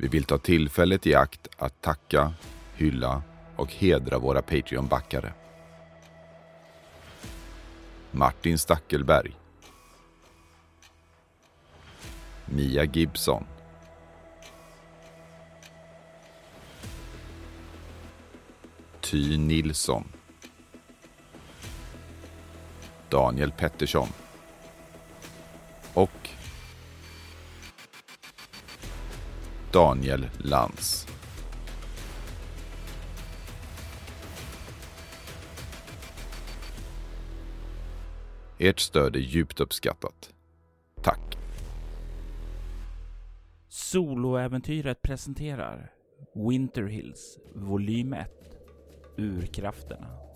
Vi vill ta tillfället i akt att tacka, hylla och hedra våra Patreon-backare. Martin Stackelberg. Mia Gibson. Ty Nilsson. Daniel Pettersson. Och Daniel Lantz. Ert stöd är djupt uppskattat. Tack! Soloäventyret presenterar Winter Hills volym 1 Urkrafterna.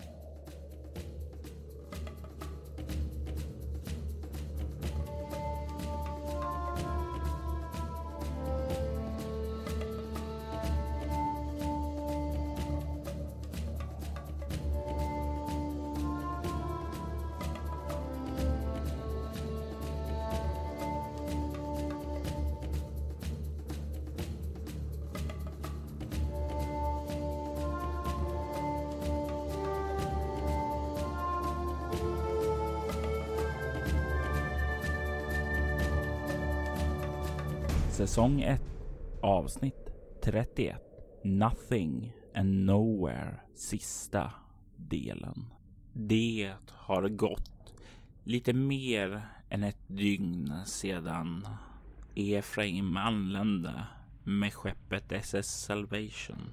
Säsong 1 Avsnitt 31 Nothing and Nowhere Sista delen. Det har gått lite mer än ett dygn sedan Efraim anlände med skeppet SS Salvation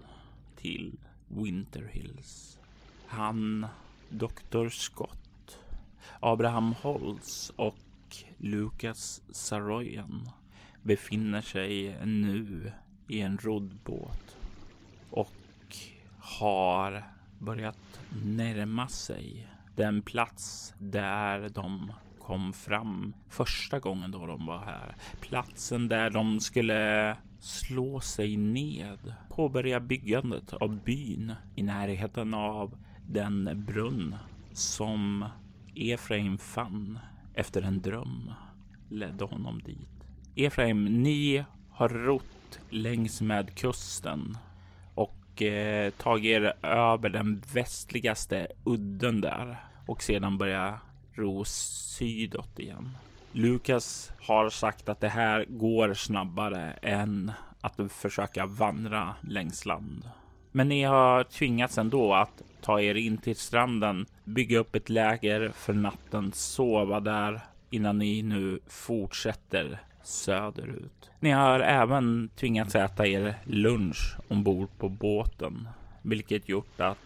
till Winter Hills. Han, Dr. Scott, Abraham Holtz och Lucas Saroyan befinner sig nu i en roddbåt och har börjat närma sig den plats där de kom fram första gången då de var här. Platsen där de skulle slå sig ned, påbörja byggandet av byn i närheten av den brunn som Efraim fann efter en dröm ledde honom dit. Efraim, ni har rott längs med kusten och eh, tagit er över den västligaste udden där och sedan börja ro sydåt igen. Lukas har sagt att det här går snabbare än att försöka vandra längs land. Men ni har tvingats ändå att ta er in till stranden, bygga upp ett läger för natten, sova där innan ni nu fortsätter söderut. Ni har även tvingats äta er lunch ombord på båten, vilket gjort att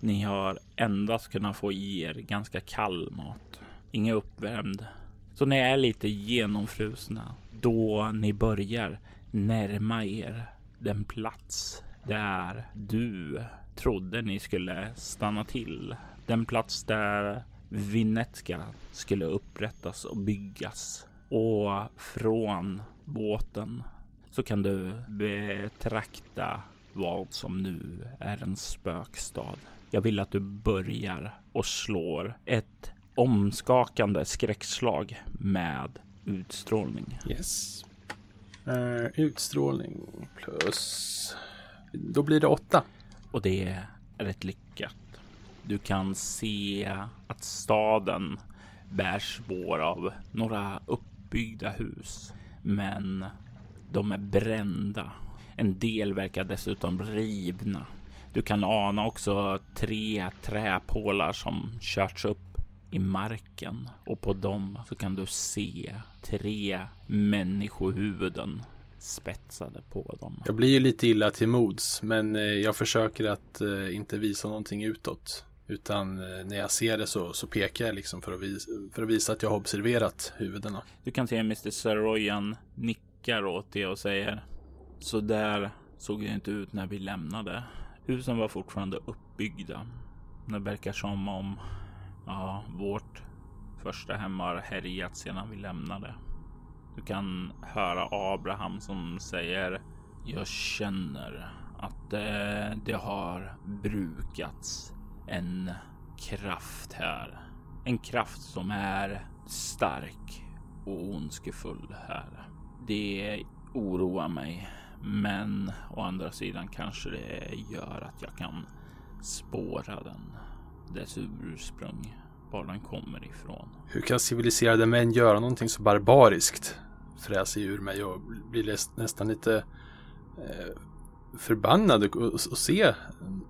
ni har endast kunnat få i er ganska kall mat. Inget uppvärmd. Så ni är lite genomfrusna då ni börjar närma er den plats där du trodde ni skulle stanna till. Den plats där Vinetska skulle upprättas och byggas och från båten så kan du betrakta vad som nu är en spökstad. Jag vill att du börjar och slår ett omskakande skräckslag med utstrålning. Yes. Uh, utstrålning plus... Då blir det åtta. Och det är ett lyckat. Du kan se att staden bär spår av några upp uppbyggda hus, men de är brända. En del verkar dessutom rivna. Du kan ana också tre träpålar som körts upp i marken och på dem så kan du se tre människohuvuden spetsade på dem. Jag blir ju lite illa till mods, men eh, jag försöker att eh, inte visa någonting utåt. Utan eh, när jag ser det så, så pekar jag liksom för att, visa, för att visa att jag har observerat huvudena. Du kan se Mr. Saroyan nickar åt det och säger så där såg det inte ut när vi lämnade. Husen var fortfarande uppbyggda. Det verkar som om ja, vårt första hem har härjat sedan vi lämnade. Du kan höra Abraham som säger Jag känner att det, det har brukats en kraft här. En kraft som är stark och ondskefull här. Det oroar mig, Men å andra sidan kanske det gör att jag kan spåra den, dess ursprung, var den kommer ifrån. Hur kan civiliserade män göra någonting så barbariskt? Fräser ur mig och blir nästan lite eh, förbannad att se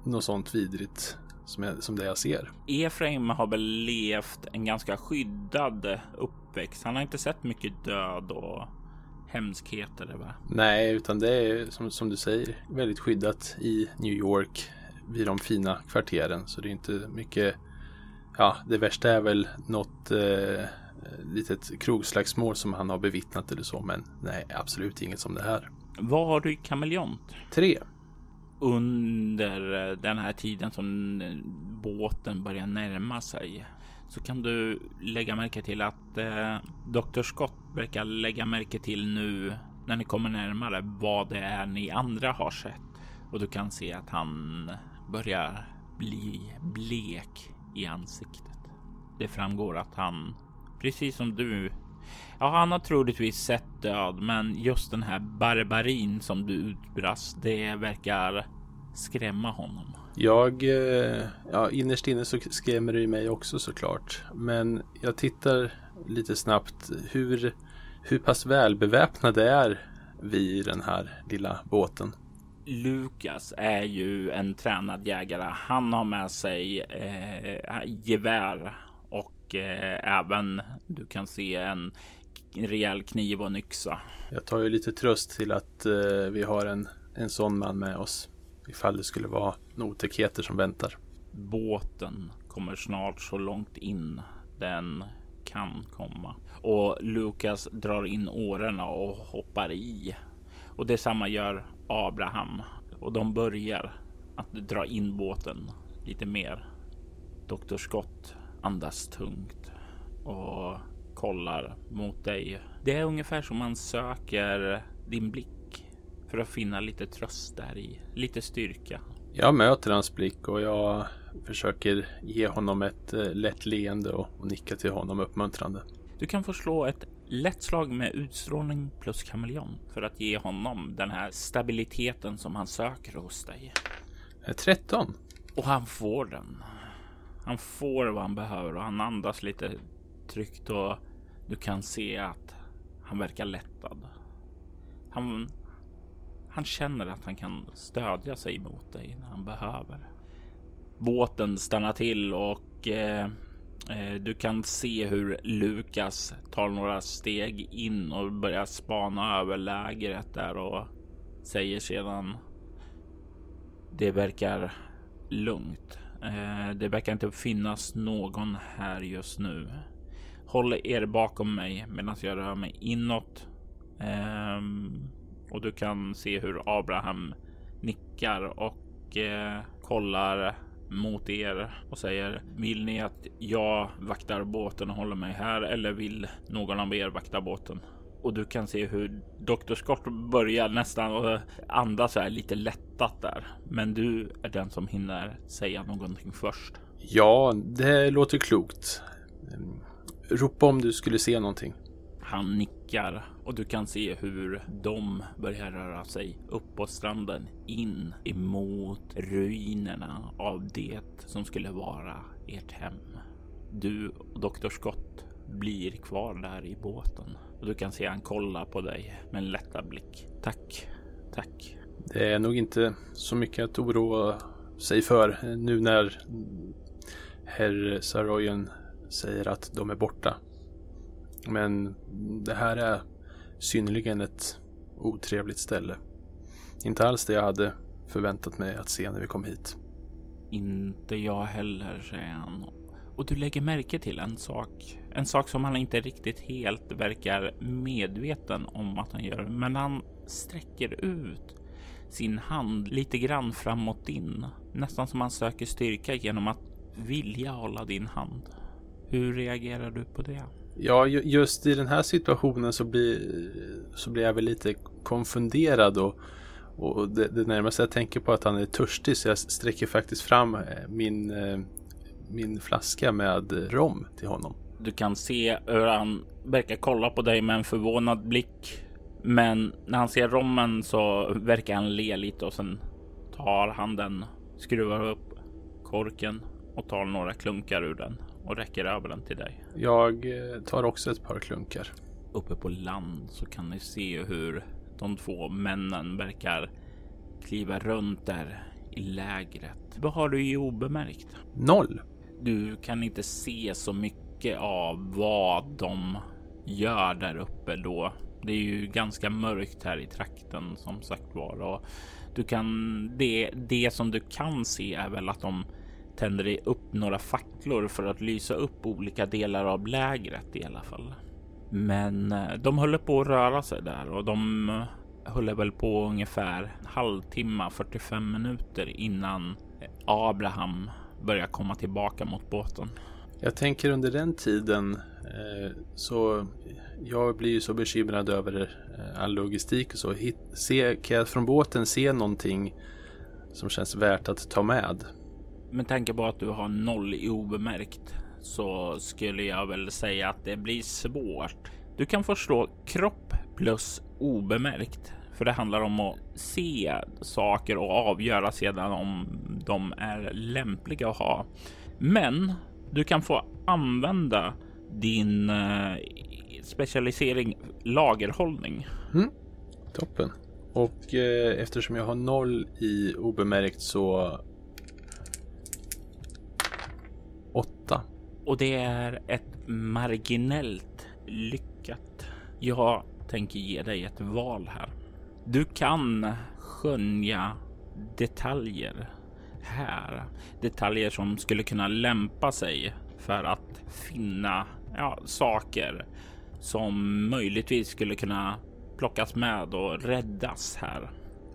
något sånt vidrigt som, jag, som det jag ser. Efraim har väl levt en ganska skyddad uppväxt. Han har inte sett mycket död och hemskheter. Va? Nej, utan det är som, som du säger väldigt skyddat i New York vid de fina kvarteren. Så det är inte mycket. Ja, det värsta är väl något eh, litet krogslagsmål som han har bevittnat eller så. Men nej, absolut inget som det här. Vad har du i kameleont? Tre. Under eh, den här tiden som eh, båten börjar närma sig så kan du lägga märke till att eh, Dr. Scott verkar lägga märke till nu när ni kommer närmare vad det är ni andra har sett och du kan se att han börjar bli blek i ansiktet. Det framgår att han, precis som du, ja, han har troligtvis sett död, men just den här barbarin som du utbrast, det verkar skrämma honom. Jag, eh, ja, innerst inne så skrämmer det mig också såklart. Men jag tittar lite snabbt hur, hur pass välbeväpnade är vi i den här lilla båten? Lukas är ju en tränad jägare. Han har med sig eh, gevär och eh, även du kan se en rejäl kniv och en yxa. Jag tar ju lite tröst till att eh, vi har en, en sån man med oss ifall det skulle vara otäckheter som väntar. Båten kommer snart så långt in den kan komma och Lukas drar in årorna och hoppar i. Och detsamma gör Abraham och de börjar att dra in båten lite mer. Doktor Scott andas tungt och kollar mot dig. Det är ungefär som man söker din blick för att finna lite tröst där i, lite styrka. Jag möter hans blick och jag försöker ge honom ett eh, lätt leende och, nicka till honom uppmuntrande. Du kan få slå ett lätt slag med utstrålning plus kameleon för att ge honom den här stabiliteten som han söker hos dig. 13. Eh, och han får den. Han får vad han behöver och han andas lite tryggt och du kan se att han verkar lättad. Han han känner att han kan stödja sig mot dig när han behöver. Båten stannar till och eh, eh du kan se hur Lukas tar några steg in och börjar spana över lägret där och säger sedan. Det verkar lugnt. Eh, det verkar inte finnas någon här just nu. Håll er bakom mig medan jag rör mig inåt. Ehm, och du kan se hur Abraham nickar och eh, kollar mot er och säger vill ni att jag vaktar båten och håller mig här eller vill någon av er vakta båten? Och du kan se hur Dr. Scott börjar nästan andas här lite lättat där. Men du är den som hinner säga någonting först. Ja, det låter klokt. Ropa om du skulle se någonting. Han nickar och du kan se hur de börjar röra sig upp på stranden in emot ruinerna av det som skulle vara ert hem. Du och Dr. Scott blir kvar där i båten och du kan se han kolla på dig med en lättad blick. Tack, tack. Det är nog inte så mycket att oroa sig för nu när herr Saroyen säger att de är borta. Men det här är synnerligen ett otrevligt ställe. Inte alls det jag hade förväntat mig att se när vi kom hit. Inte jag heller, säger han. Och du lägger märke till en sak. En sak som han inte riktigt helt verkar medveten om att han gör. Men han sträcker ut sin hand lite grann framåt din. Nästan som han söker styrka genom att vilja hålla din hand. Hur reagerar du på det? Ja, just i den här situationen så blir, så blir jag väl lite konfunderad och, och det, det närmaste jag tänker på att han är törstig så jag sträcker faktiskt fram eh, min, eh, min flaska med rom till honom. Du kan se hur han verkar kolla på dig med en förvånad blick. Men när han ser rommen så verkar han le lite och sen tar han den, skruvar upp korken och tar några klunkar ur den och räcker över den till dig. Jag eh, tar också ett par klunkar. Uppe på land så kan ni se hur de två männen verkar kliva runt där i lägret. Vad har du i obemärkt? Noll. Du kan inte se så mycket av vad de gör där uppe då. Det är ju ganska mörkt här i trakten som sagt var och du kan det. Det som du kan se är väl att de tänder upp några facklor för att lysa upp olika delar av lägret i alla fall. Men eh, de håller på att röra sig där och de eh, håller väl på ungefär en halvtimme, 45 minuter innan Abraham börjar komma tillbaka mot båten. Jag tänker under den tiden eh, så jag blir ju så bekymrad över eh, all logistik och så. Hit, se, kan jag från båten se någonting som känns värt att ta med? Med tanke på att du har noll i obemärkt så skulle jag väl säga att det blir svårt. Du kan förstå kropp plus obemärkt, för det handlar om att se saker och avgöra sedan om de är lämpliga att ha. Men du kan få använda din eh, specialisering lagerhållning. Mm. Toppen. Och eh, eftersom jag har noll i obemärkt så åtta. Och det är ett marginellt lyckat. Jag tänker ge dig ett val här. Du kan skönja detaljer här. Detaljer som skulle kunna lämpa sig för att finna ja, saker som möjligtvis skulle kunna plockas med och räddas här.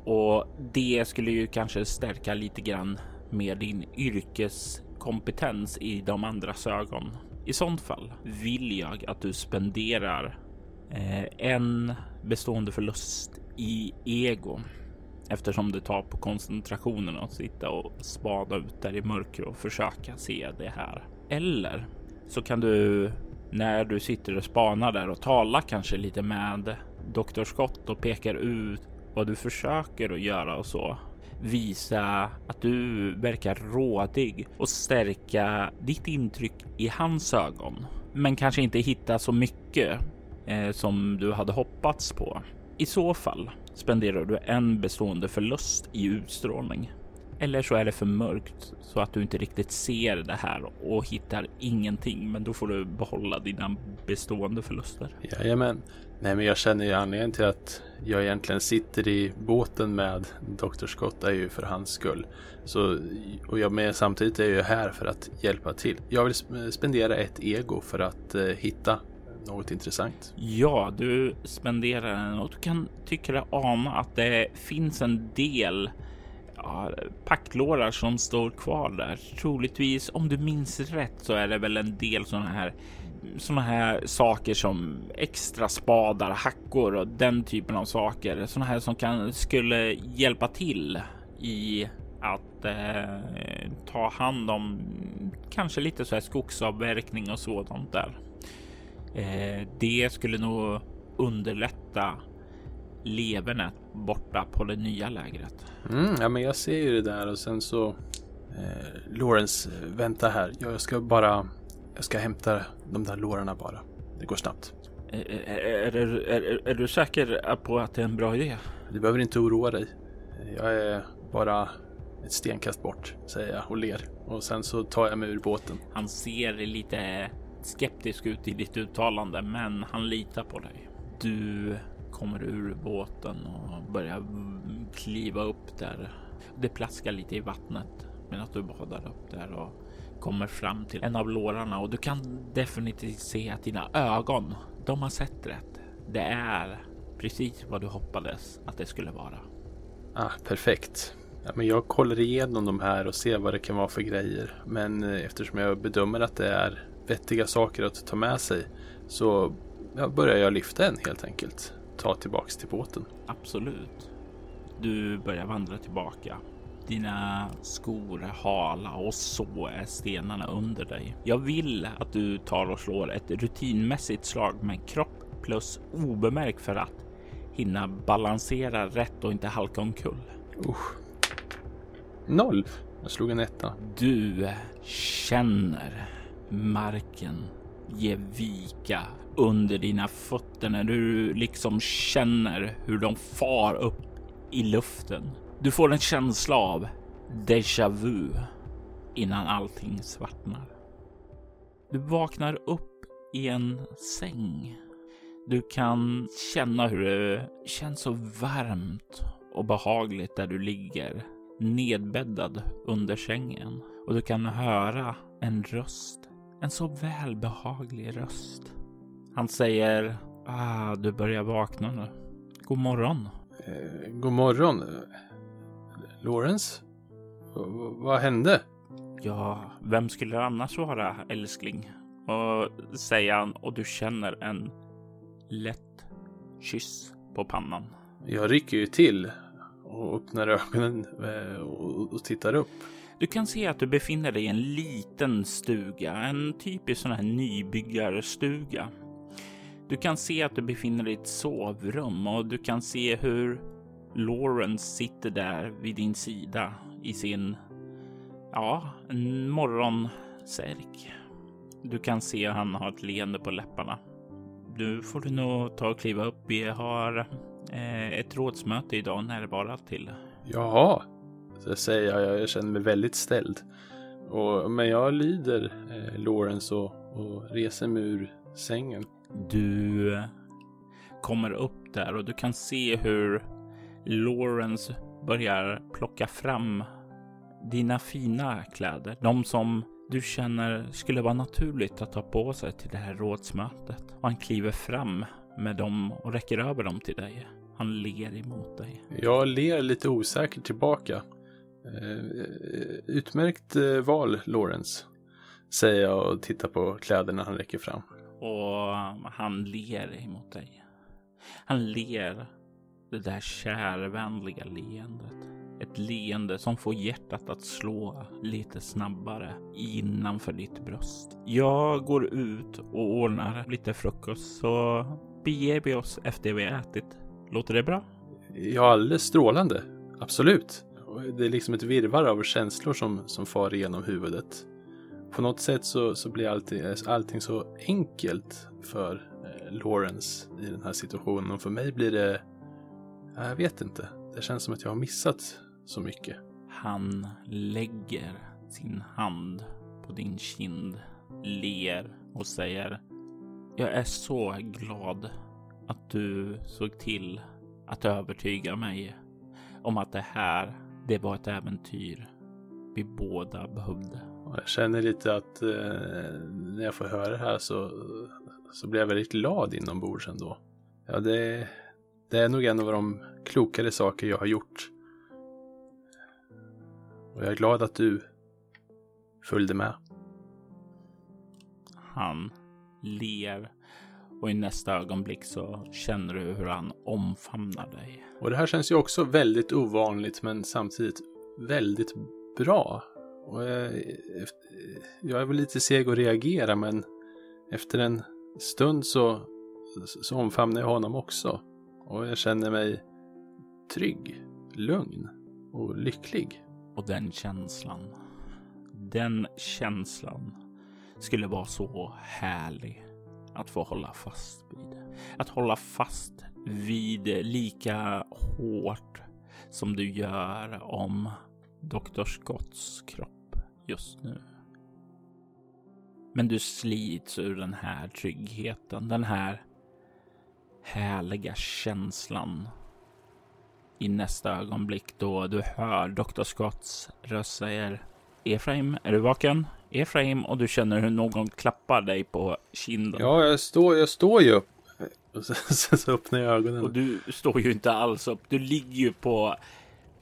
Och det skulle ju kanske stärka lite grann med din yrkeskompetens i de andras ögon. I sånt fall vill jag att du spenderar eh, en bestående förlust i ego eftersom det tar på koncentrationen att sitta och spana ut där i mörker och försöka se det här. Eller så kan du när du sitter och spanar där och talar kanske lite med Dr. Scott och pekar ut vad du försöker att göra och så. Visa att du verkar rådig och stärka ditt intryck i hans ögon. Men kanske inte hitta så mycket eh, som du hade hoppats på. I så fall spenderar du en bestående förlust i utstrålning. Eller så är det för mörkt så att du inte riktigt ser det här och hittar ingenting. Men då får du behålla dina bestående förluster. Jajamän. Nej, men jag känner ju anledningen till att jag egentligen sitter i båten med Dr. Scott är ju för hans skull. Så, och jag med samtidigt är jag här för att hjälpa till. Jag vill spendera ett ego för att eh, hitta något intressant. Ja, du spenderar den och du kan tycka dig ana att det finns en del ja, packlårar som står kvar där. Troligtvis, om du minns rätt, så är det väl en del sådana här sådana här saker som extra spadar, hackor och den typen av saker. Sådana här som kan skulle hjälpa till i att eh, ta hand om kanske lite så här skogsavverkning och sådant där. Eh, det skulle nog underlätta levernet borta på det nya lägret. Mm, ja, men jag ser ju det där och sen så eh, Lawrence, vänta här. Jag ska bara, jag ska hämta de där lårarna bara. Det går snabbt. Är, är, är, är, är du säker på att det är en bra idé? Du behöver inte oroa dig. Jag är bara ett stenkast bort, säger jag och ler. Och sen så tar jag mig ur båten. Han ser lite skeptisk ut i ditt uttalande, men han litar på dig. Du kommer ur båten och börjar kliva upp där. Det plaskar lite i vattnet medan du badar upp där och kommer fram till en av lårarna och du kan definitivt se att dina ögon, de har sett rätt. Det är precis vad du hoppades att det skulle vara. Ah, perfekt. Ja, men jag kollar igenom de här och ser vad det kan vara för grejer. Men eh, eftersom jag bedömer att det är vettiga saker att ta med sig så ja, börjar jag lyfta en helt enkelt. Ta tillbaks till båten. Absolut. Du börjar vandra tillbaka. Dina skor är hala och så är stenarna under dig. Jag vill att du tar och slår ett rutinmässigt slag med kropp plus obemärkt för att hinna balansera rätt och inte halka omkull. Usch. Noll. Jag slog en etta. Du känner marken ge vika under dina fötter när du liksom känner hur de far upp i luften. Du får en känsla av déjà vu innan allting svartnar. Du vaknar upp i en säng. Du kan känna hur det känns så varmt och behagligt där du ligger nedbäddad under sängen och du kan höra en röst. En så välbehaglig röst. Han säger ah, du börjar vakna nu. God morgon. Eh, god morgon. Lawrence? V vad hände? Ja, vem skulle det annars vara älskling? Och säger han och du känner en lätt kyss på pannan. Jag rycker ju till och öppnar ögonen eh, och tittar upp. Du kan se att du befinner dig i en liten stuga, en typisk sån här nybyggarstuga. Du kan se att du befinner dig i ett sovrum och du kan se hur Lawrence sitter där vid din sida i sin, ja, en morgonsärk. Du kan se att han har ett leende på läpparna. Nu får du nog ta och kliva upp. Vi har eh, ett rådsmöte idag närvara till. Jaha, så säger jag. Jag känner mig väldigt ställd. Och, men jag lyder eh, Lawrence och, och reser mig ur sängen. Du kommer upp där och du kan se hur Lawrence börjar plocka fram dina fina kläder. De som du känner skulle vara naturligt att ta på sig till det här rådsmötet. Och han kliver fram med dem och räcker över dem till dig. Han ler emot dig. Jag ler lite osäkert tillbaka. Eh, utmärkt eh, val, Lawrence. Säger jag och tittar på kläderna han räcker fram. Och han ler emot dig. Han ler det där kärvänliga leendet. Ett leende som får hjärtat att slå lite snabbare innanför ditt bröst. Jag går ut och ordnar lite frukost så beger vi oss efter vi ätit. Låter det bra? Ja, alldeles strålande. Absolut. Det är liksom ett virvar av känslor som, som far igenom huvudet. På något sätt så, så blir allting, allting så enkelt för eh, Lawrence i den här situationen. Och för mig blir det, jag vet inte, det känns som att jag har missat så mycket. Han lägger sin hand på din kind, ler och säger Jag är så glad att du såg till att övertyga mig om att det här, det var ett äventyr vi båda behövde. Jag känner lite att eh, när jag får höra det här så, så blir jag väldigt glad inombords ändå. Ja, det, det är nog en av de klokare saker jag har gjort och jag är glad att du följde med. Han ler och i nästa ögonblick så känner du hur han omfamnar dig. Och det här känns ju också väldigt ovanligt men samtidigt väldigt bra. Och jag, jag är väl lite seg att reagera men efter en stund så, så omfamnar jag honom också. Och jag känner mig trygg, lugn och lycklig. Och den känslan, den känslan skulle vara så härlig att få hålla fast vid. Att hålla fast vid lika hårt som du gör om Dr. Scotts kropp just nu. Men du slits ur den här tryggheten, den här härliga känslan i nästa ögonblick då du hör Dr. Scotts röst säger Efraim, är du vaken? Efraim och du känner hur någon klappar dig på kinden. Ja, jag står, jag står ju upp. Och sen så öppnar jag ögonen. Och du står ju inte alls upp. Du ligger ju på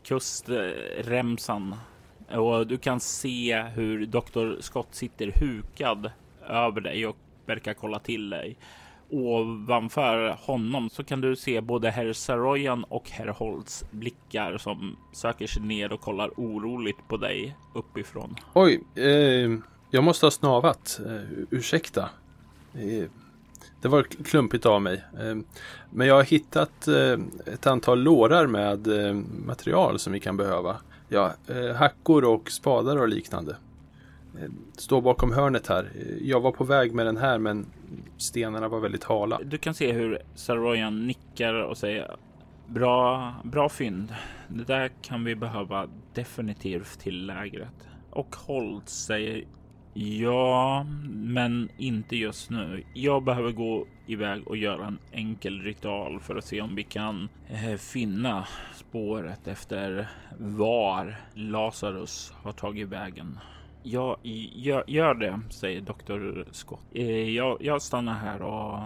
kustremsan och du kan se hur Dr. Scott sitter hukad över dig och verkar kolla till dig ovanför honom så kan du se både herr Saroyan och herr Holtz blickar som söker sig ner och kollar oroligt på dig uppifrån. Oj, eh, jag måste ha snavat. Eh, ursäkta. Eh, det var klumpigt av mig. Eh, men jag har hittat eh, ett antal lårar med eh, material som vi kan behöva. Ja, eh, hackor och spadar och liknande. Eh, Står bakom hörnet här. Eh, jag var på väg med den här men stenarna var väldigt hala. Du kan se hur Saroyan nickar och säger bra, bra fynd. Det där kan vi behöva definitivt till lägret. Och Holt säger ja, men inte just nu. Jag behöver gå iväg och göra en enkel ritual för att se om vi kan eh, finna spåret efter var Lazarus har tagit vägen. Ja, gör, gör det, säger doktor Scott. Eh, jag, jag stannar här och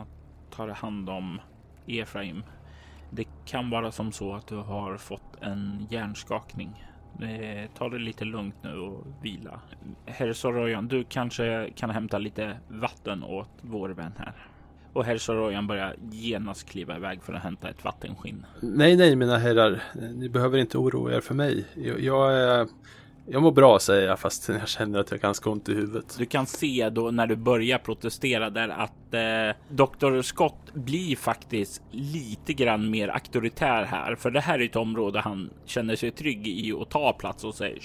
tar hand om Efraim. Det kan vara som så att du har fått en hjärnskakning. Eh, ta det lite lugnt nu och vila. Herr Soroyan, du kanske kan hämta lite vatten åt vår vän här. Och herr Soroyan börjar genast kliva iväg för att hämta ett vattenskinn. Nej, nej, mina herrar. Ni behöver inte oroa er för mig. Jag, jag är jag mår bra säger jag fast jag känner att jag har ganska ont i huvudet. Du kan se då när du börjar protestera där att eh, Dr. Scott blir faktiskt lite grann mer auktoritär här. För det här är ett område han känner sig trygg i och tar plats och säger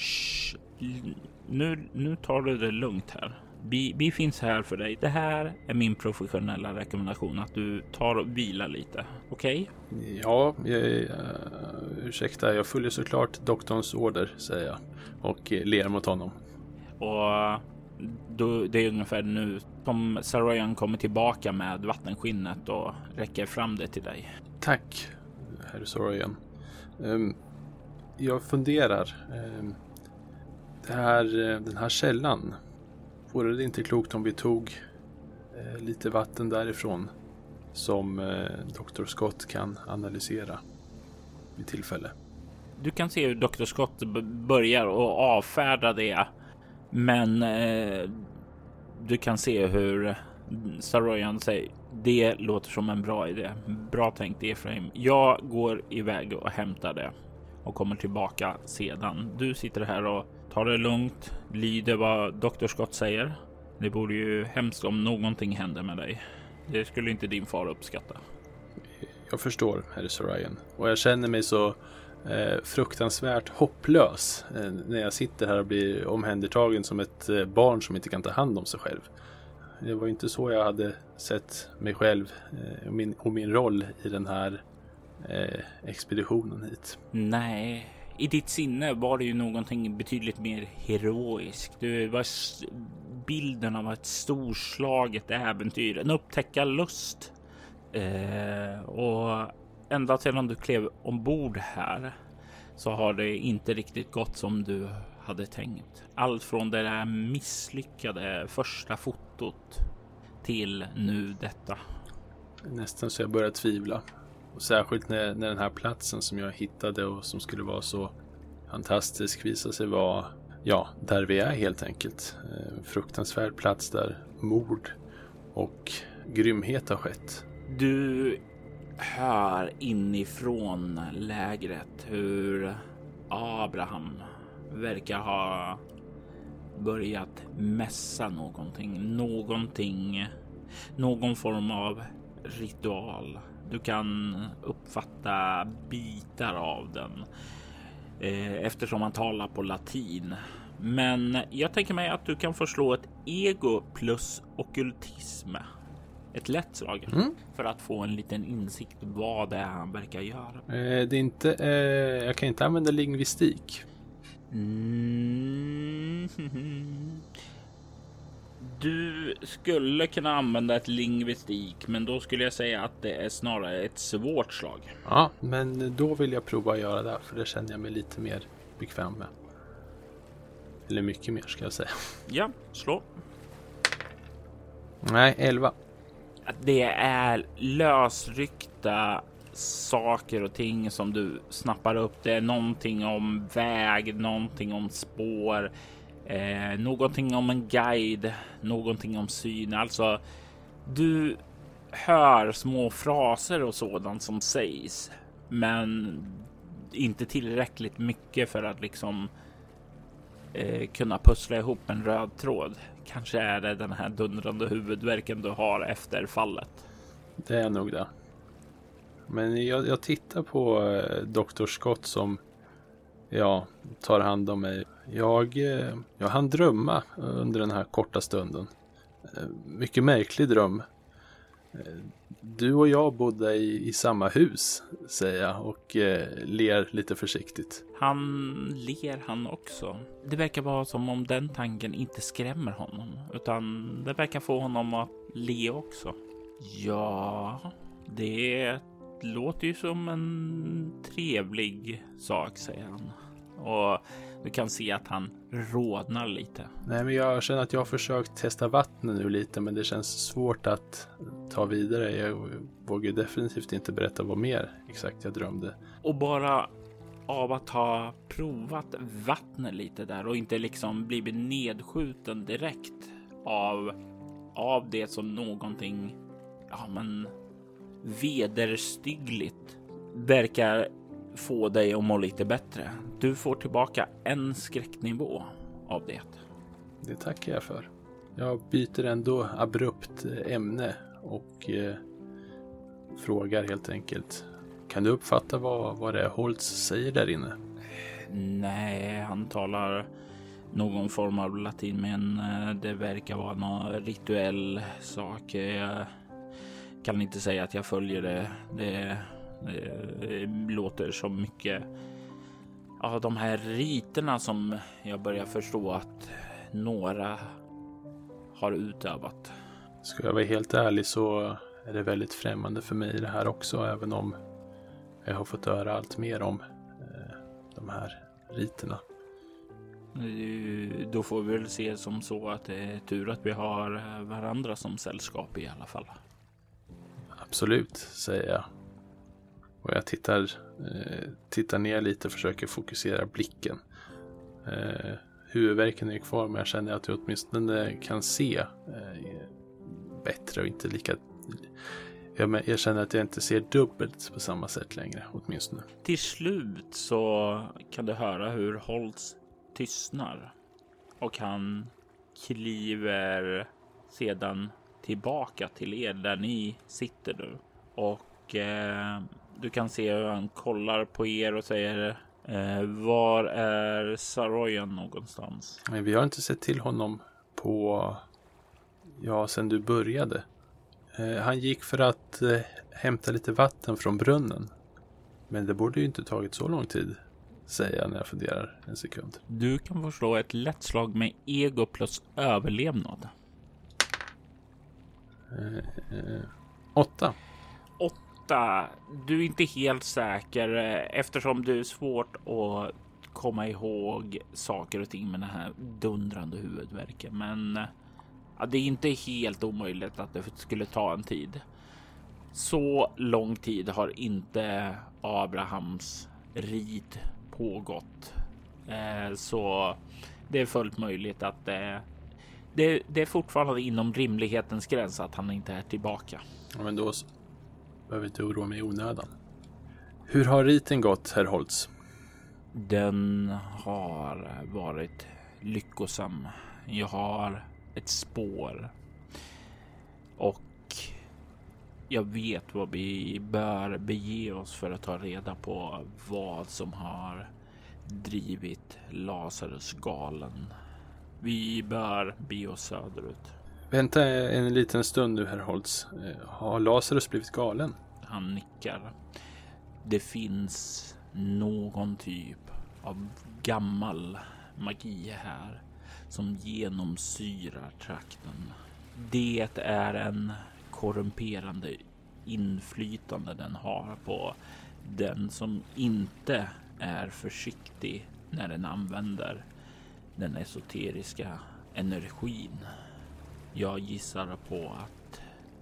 nu, nu tar du det lugnt här. Vi, vi, finns här för dig. Det här är min professionella rekommendation att du tar och vilar lite. Okej? Okay? Ja, jag, uh, ursäkta, jag följer såklart doktorns order, säger jag och ler mot honom. Och då, det är ungefär nu som Saroyan kommer tillbaka med vattenskinnet och räcker fram det till dig. Tack, herr Saroyan. Um, jag funderar. Det här, den här källan. Vore det inte klokt om vi tog lite vatten därifrån som eh, Dr. Scott kan analysera vid tillfälle? Du kan se hur Dr. Scott börjar och avfärda det. Men eh, du kan se hur Saroyan säger det låter som en bra idé. Bra tänkt Efraim. Jag går iväg och hämtar det och kommer tillbaka sedan. Du sitter här och tar det lugnt, lyder vad Dr. Scott säger. Det vore ju hemskt om någonting hände med dig. Det skulle inte din far uppskatta. Jag förstår, herr Sarayan. Och jag känner mig så eh, fruktansvärt hopplös eh, när jag sitter här och blir omhändertagen som ett eh, barn som inte kan ta hand om sig själv. Det var inte så jag hade sett mig själv eh, och, min, och min roll i den här eh, expeditionen hit. Nej, i ditt sinne var det ju någonting betydligt mer heroiskt. Du var bilden av ett storslaget äventyr, en upptäckarlust. Eh, och ända sedan du klev ombord här så har det inte riktigt gått som du hade tänkt. Allt från det där misslyckade första fotot till nu detta. Nästan så jag börjar tvivla. Och särskilt när, när den här platsen som jag hittade och som skulle vara så fantastisk visar sig vara, ja, där vi är helt enkelt. En fruktansvärd plats där mord och grymhet har skett. Du hör inifrån lägret hur Abraham verkar ha börjat mässa någonting, någonting, någon form av ritual. Du kan uppfatta bitar av den eh, eftersom han talar på latin. Men jag tänker mig att du kan förslå ett ego plus okultism ett lätt slag mm. för att få en liten insikt vad det är han verkar göra. Eh, det är inte, eh, jag kan inte använda lingvistik. Mm. Du skulle kunna använda ett lingvistik, men då skulle jag säga att det är snarare ett svårt slag. Ja, men då vill jag prova att göra det, för det känner jag mig lite mer bekväm med. Eller mycket mer ska jag säga. Ja, slå. Nej, 11 att det är lösryckta saker och ting som du snappar upp. Det är någonting om väg, någonting om spår, eh, någonting om en guide, någonting om syn. Alltså, du hör små fraser och sådant som sägs, men inte tillräckligt mycket för att liksom eh, kunna pussla ihop en röd tråd. Kanske är det den här dundrande huvudvärken du har efter fallet. Det är nog det. Men jag, jag tittar på eh, Dr. Scott som ja, tar hand om mig. Jag, eh, jag hann drömma under den här korta stunden. Eh, mycket märklig dröm. Du och jag bodde i, i samma hus, säger jag och eh, ler lite försiktigt. Han ler han också. Det verkar vara som om den tanken inte skrämmer honom, utan det verkar få honom att le också. Ja, det låter ju som en trevlig sak, säger han. Och du kan se att han rodnar lite. Nej, men jag känner att jag har försökt testa vattnet nu lite, men det känns svårt att ta vidare. Jag vågar definitivt inte berätta vad mer exakt jag drömde. Och bara av att ha provat vattnet lite där och inte liksom blivit nedskjuten direkt av av det som någonting, ja men vederstyggligt verkar få dig att må lite bättre. Du får tillbaka en skräcknivå av det. Det tackar jag för. Jag byter ändå abrupt ämne och eh, frågar helt enkelt. Kan du uppfatta vad, vad det är Holtz säger där inne? Nej, han talar någon form av latin, men eh, det verkar vara någon rituell sak. Jag kan inte säga att jag följer det. Det det låter som mycket av de här riterna som jag börjar förstå att några har utövat. Ska jag vara helt ärlig så är det väldigt främmande för mig det här också, även om jag har fått höra allt mer om eh, de här riterna. Då får vi väl se som så att det är tur att vi har varandra som sällskap i alla fall. Absolut, säger jag och jag tittar, eh, tittar ner lite och försöker fokusera blicken. Eh, huvudvärken är kvar men jag känner att jag åtminstone kan se eh, bättre och inte lika jag, jag, känner att jag inte ser dubbelt på samma sätt längre åtminstone. Till slut så kan du höra hur Holtz tystnar och han kliver sedan tillbaka till er där ni sitter nu och eh, du kan se hur han kollar på er och säger eh, var är Saroyan någonstans? Nej, vi har inte sett till honom på ja, sen du började. Eh, han gick för att eh, hämta lite vatten från brunnen. Men det borde ju inte tagit så lång tid, säger jag när jag funderar en sekund. Du kan få slå ett lätt slag med ego plus överlevnad. Eh, eh åtta åtta. Du är inte helt säker eh, eftersom det är svårt att komma ihåg saker och ting med den här dundrande huvudvärken. Men eh, ja, det är inte helt omöjligt att det skulle ta en tid. Så lång tid har inte Abrahams rid pågått, eh, så det är fullt möjligt att det, det, det är fortfarande inom rimlighetens gräns att han inte är tillbaka. Ja, men då Behöver inte oroa mig i onödan. Hur har riten gått, herr Holtz? Den har varit lyckosam. Jag har ett spår. Och jag vet vad vi bör bege oss för att ta reda på vad som har drivit Lazarus galen. Vi bör be oss söderut. Vänta en liten stund nu, herr Holtz. Eh, har Lazarus blivit galen? Han nickar. Det finns någon typ av gammal magi här som genomsyrar trakten. Det är en korrumperande inflytande den har på den som inte är försiktig när den använder den esoteriska energin. Jag gissar på att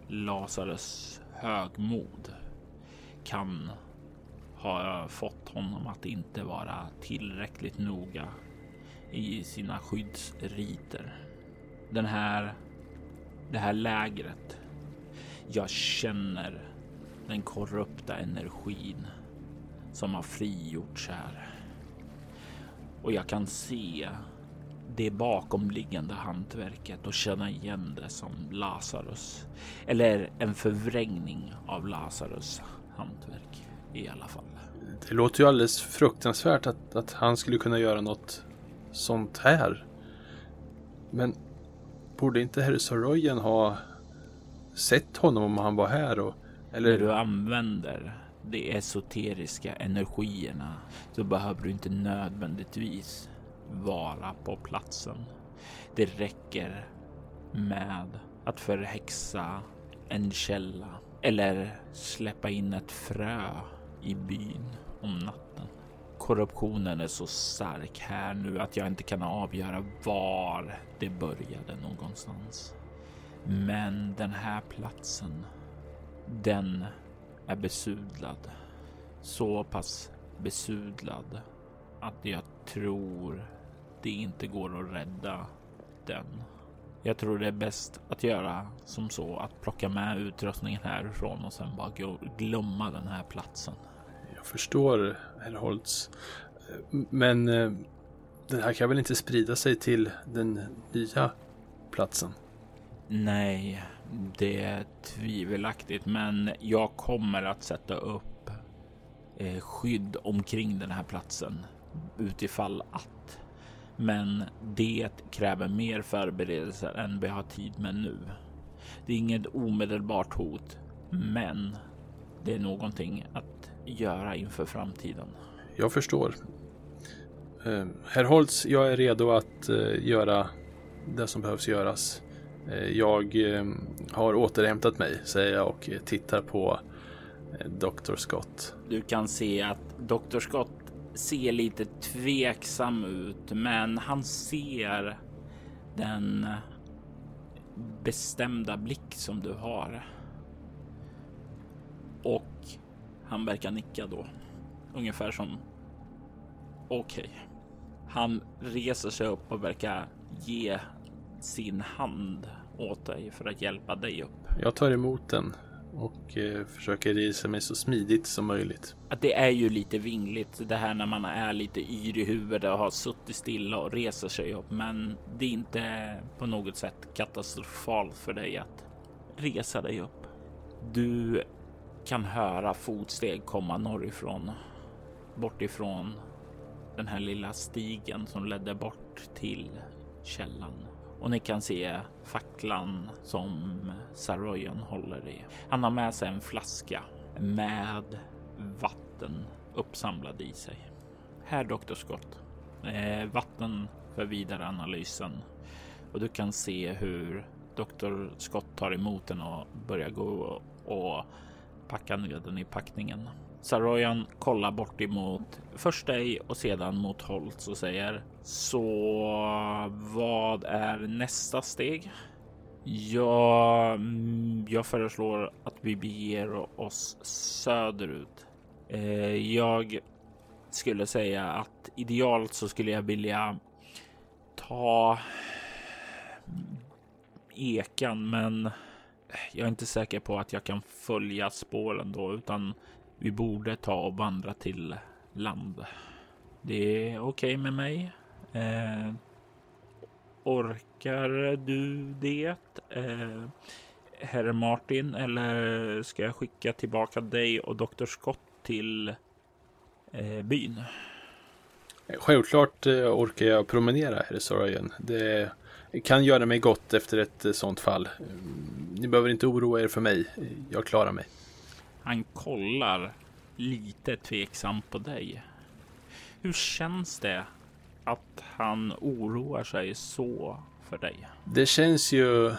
Lazarus högmod kan ha fått honom att inte vara tillräckligt noga i sina skyddsriter. Den här, det här lägret. Jag känner den korrupta energin som har frigjorts här. Och jag kan se det bakomliggande hantverket och känna igen det som Lazarus. Eller en förvrängning av Lazarus hantverk i alla fall. Det låter ju alldeles fruktansvärt att, att han skulle kunna göra något sånt här. Men borde inte herr Soroyan ha sett honom om han var här? Och, eller... När du använder de esoteriska energierna så behöver du inte nödvändigtvis vara på platsen. Det räcker med att förhäxa en källa eller släppa in ett frö i byn om natten. Korruptionen är så stark här nu att jag inte kan avgöra var det började någonstans. Men den här platsen, den är besudlad. Så pass besudlad att jag tror det inte går att rädda den. Jag tror det är bäst att göra som så att plocka med utrustningen härifrån och sen bara glömma den här platsen. Jag förstår, herr Holtz. Men eh, den här kan väl inte sprida sig till den nya platsen? Nej, det är tvivelaktigt, men jag kommer att sätta upp eh, skydd omkring den här platsen utifall att. Men det kräver mer förberedelser än vi har tid med nu. Det är inget omedelbart hot, men det är någonting att göra inför framtiden. Jag förstår. Eh, Herr Holtz, jag är redo att eh, göra det som behövs göras. Eh, jag har återhämtat mig, säger jag och tittar på Dr. Scott. Du kan se att Dr. Scott ser lite tveksam ut, men han ser den bestämda blick som du har. Och han verkar nicka då. Ungefär som okej. Okay. Han reser sig upp och verkar ge sin hand åt dig för att hjälpa dig upp. Jag tar emot den och eh, försöker resa mig så smidigt som möjligt. Att det är ju lite vingligt det här när man är lite yr i huvudet och har suttit stilla och reser sig upp. Men det är inte på något sätt katastrofalt för dig att resa dig upp. Du kan höra fotsteg komma norrifrån, bortifrån den här lilla stigen som ledde bort till källan. Och ni kan se facklan som Saroyan håller i. Han har med sig en flaska med vatten uppsamlad i sig. Här Dr. Scott. Eh, vatten för vidare analysen och du kan se hur Dr. Scott tar emot den och börjar gå och packa ner den i packningen. Saroyan kollar bort emot först dig och sedan mot Holtz och säger så vad är nästa steg? Ja, jag föreslår att vi beger oss söderut. Eh, jag skulle säga att idealt så skulle jag vilja ta ekan, men jag är inte säker på att jag kan följa spåren då, utan vi borde ta och vandra till land. Det är okej okay med mig. Eh, orkar du det? Eh, Herr Martin, eller ska jag skicka tillbaka dig och Dr. Scott till eh, byn? Självklart eh, orkar jag promenera, herr Sorayan. Det kan göra mig gott efter ett eh, sånt fall. Mm, ni behöver inte oroa er för mig. Jag klarar mig. Han kollar lite tveksam på dig. Hur känns det att han oroar sig så för dig? Det känns ju,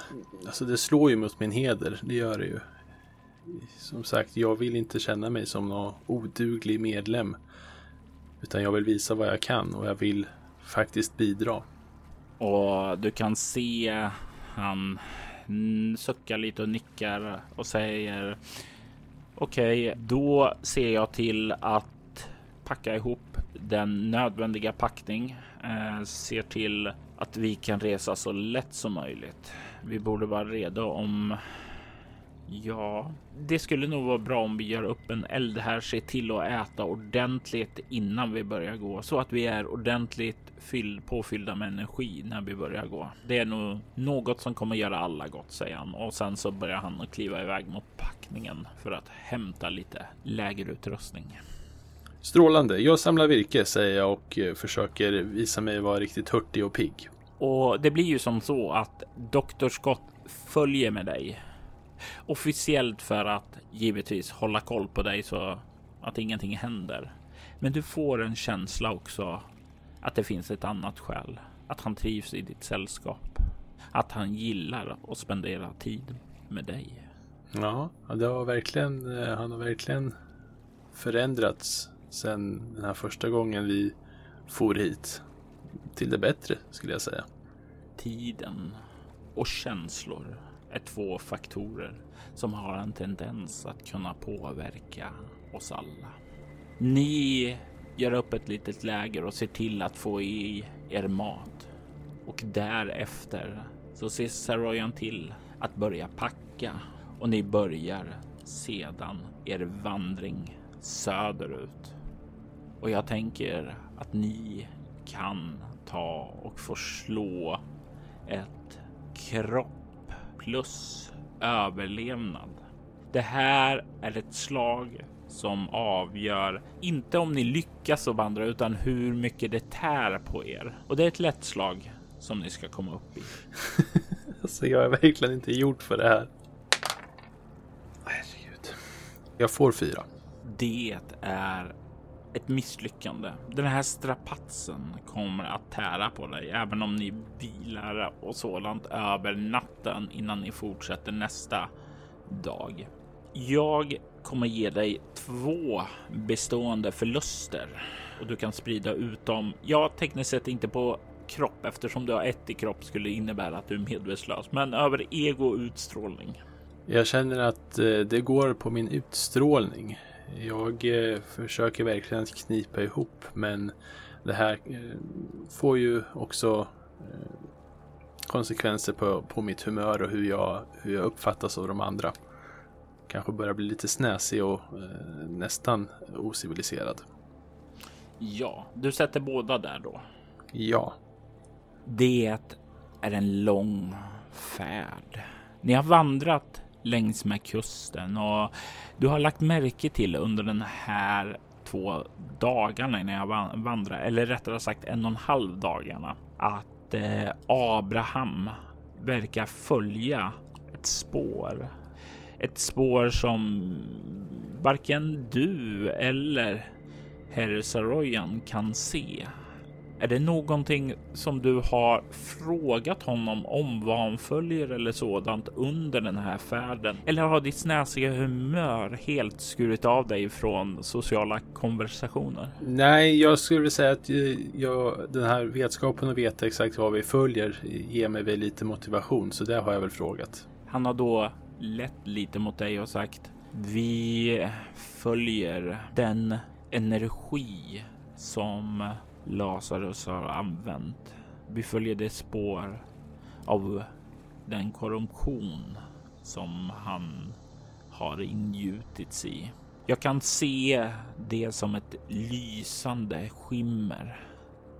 alltså det slår ju mot min heder, det gör det ju. Som sagt, jag vill inte känna mig som någon oduglig medlem. Utan jag vill visa vad jag kan och jag vill faktiskt bidra. Och du kan se han suckar lite och nickar och säger Okej, okay, då ser jag till att packa ihop den nödvändiga packning. Eh, ser till att vi kan resa så lätt som möjligt. Vi borde vara redo om Ja, det skulle nog vara bra om vi gör upp en eld här, se till att äta ordentligt innan vi börjar gå så att vi är ordentligt fylld, påfyllda med energi när vi börjar gå. Det är nog något som kommer göra alla gott, säger han och sen så börjar han att kliva iväg mot packningen för att hämta lite lägerutrustning. Strålande. Jag samlar virke säger jag och eh, försöker visa mig vara riktigt hurtig och pigg. Och det blir ju som så att Dr. Scott följer med dig officiellt för att givetvis hålla koll på dig så att ingenting händer. Men du får en känsla också att det finns ett annat skäl. Att han trivs i ditt sällskap. Att han gillar att spendera tid med dig. Ja, det har verkligen, eh, han har verkligen förändrats sen den här första gången vi for hit. Till det bättre skulle jag säga. Tiden och känslor är två faktorer som har en tendens att kunna påverka oss alla. Ni gör upp ett litet läger och ser till att få i er mat och därefter så ser Saroyan till att börja packa och ni börjar sedan er vandring söderut. Och jag tänker att ni kan ta och få slå ett kropp plus överlevnad. Det här är ett slag som avgör inte om ni lyckas att vandra utan hur mycket det tär på er. Och det är ett lätt slag som ni ska komma upp i. alltså jag är verkligen inte gjort för det här. Herregud. Jag får fyra. Det är ett misslyckande. Den här strapatsen kommer att tära på dig, även om ni vilar och sådant över natten innan ni fortsätter nästa dag. Jag kommer ge dig två bestående förluster och du kan sprida ut dem. Ja, tekniskt sett inte på kropp eftersom du har ett i kropp skulle innebära att du är medvetslös, men över ego och utstrålning. Jag känner att eh, det går på min utstrålning. Jag eh, försöker verkligen knipa ihop men det här eh, får ju också konsekvenser på, på mitt humör och hur jag, hur jag uppfattas av de andra kanske börjar bli lite snäsig och eh, nästan ociviliserad. Ja, du sätter båda där då. Ja. Det är en lång färd. Ni har vandrat längs med kusten och du har lagt märke till under den här två dagarna när jag vandrar, eller rättare sagt en och en halv dagarna, att eh, Abraham verkar följa ett spår ett spår som varken du eller herr Saroyan kan se. Är det någonting som du har frågat honom om vad han följer eller sådant under den här färden? Eller har ditt snäsiga humör helt skurit av dig från sociala konversationer? Nej, jag skulle säga att jag, den här vetskapen att veta exakt vad vi följer ger mig väl lite motivation, så det har jag väl frågat. Han har då lett lite mot dig och sagt vi följer den energi som Lazarus har använt. Vi följer det spår av den korruption som han har ingjutits i. Jag kan se det som ett lysande skimmer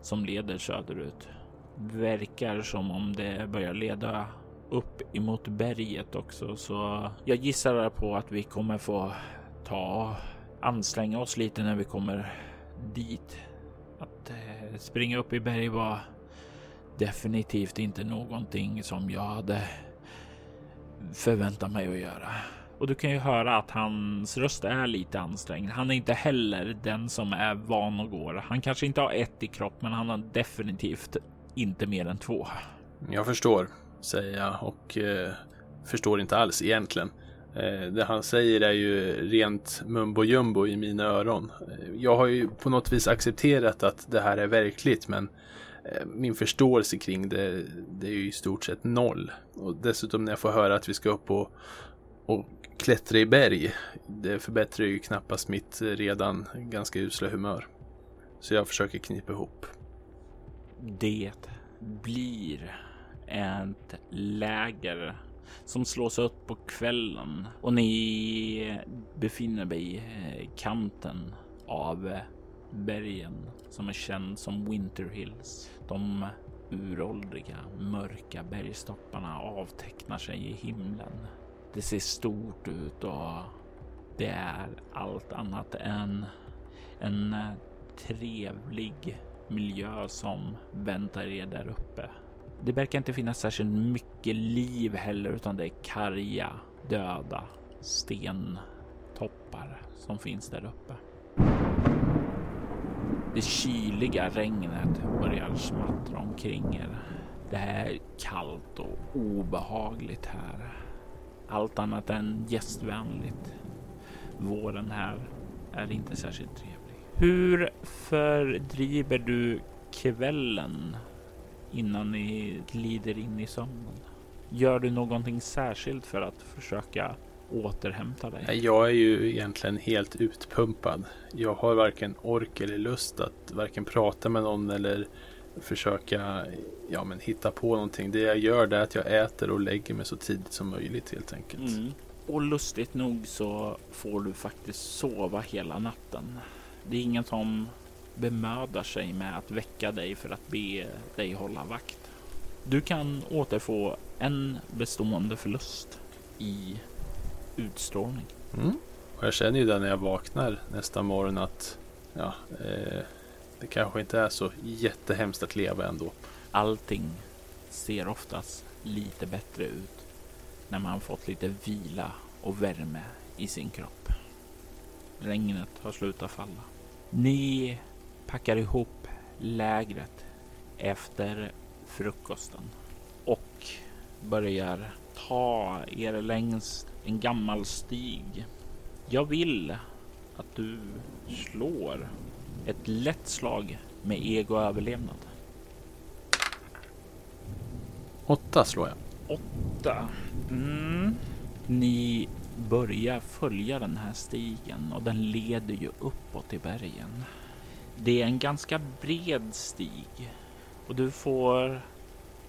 som leder söderut. Verkar som om det börjar leda upp emot berget också, så jag gissar på att vi kommer få ta anstränga oss lite när vi kommer dit. Springa upp i berg var definitivt inte någonting som jag hade förväntat mig att göra. Och du kan ju höra att hans röst är lite ansträngd. Han är inte heller den som är van och går. Han kanske inte har ett i kropp, men han har definitivt inte mer än två. Jag förstår säger jag och eh, förstår inte alls egentligen. Eh, det han säger är ju rent mumbo jumbo i mina öron. Eh, jag har ju på något vis accepterat att det här är verkligt men eh, min förståelse kring det, det är ju i stort sett noll. Och dessutom när jag får höra att vi ska upp och, och klättra i berg, det förbättrar ju knappast mitt redan ganska usla humör. Så jag försöker knipa ihop. Det blir ett läger som slås upp på kvällen och ni befinner er i eh, kanten av eh, bergen som är känd som Winter Hills. De uråldriga mörka bergstopparna avtecknar sig i himlen. Det ser stort ut och det är allt annat än en eh, trevlig miljö som väntar er där uppe. Det verkar inte finnas särskilt mycket liv heller, utan det är karga, döda stentoppar som finns där uppe. Det kyliga regnet börjar smattra omkring er. Det är kallt och obehagligt här. Allt annat än gästvänligt. Våren här är inte särskilt trevlig. Hur fördriver du kvällen innan ni glider in i sömnen? Gör du någonting särskilt för att försöka återhämta dig? Jag är ju egentligen helt utpumpad. Jag har varken ork eller lust att varken prata med någon eller försöka ja, men hitta på någonting. Det jag gör är att jag äter och lägger mig så tidigt som möjligt helt enkelt. Mm. Och lustigt nog så får du faktiskt sova hela natten. Det är ingen som bemödar sig med att väcka dig för att be dig hålla vakt. Du kan återfå en bestående förlust i utstrålning. Mm. Och jag känner ju det när jag vaknar nästa morgon att ja, eh, det kanske inte är så jättehemskt att leva ändå. Allting ser oftast lite bättre ut när man fått lite vila och värme i sin kropp. Regnet har slutat falla. Ni packar ihop lägret efter frukosten och börjar ta er längs en gammal stig. Jag vill att du slår ett lätt slag med ego överlevnad. Åtta slår jag. Åtta. Mm. Ni börjar följa den här stigen och den leder ju uppåt i bergen. Det är en ganska bred stig och du får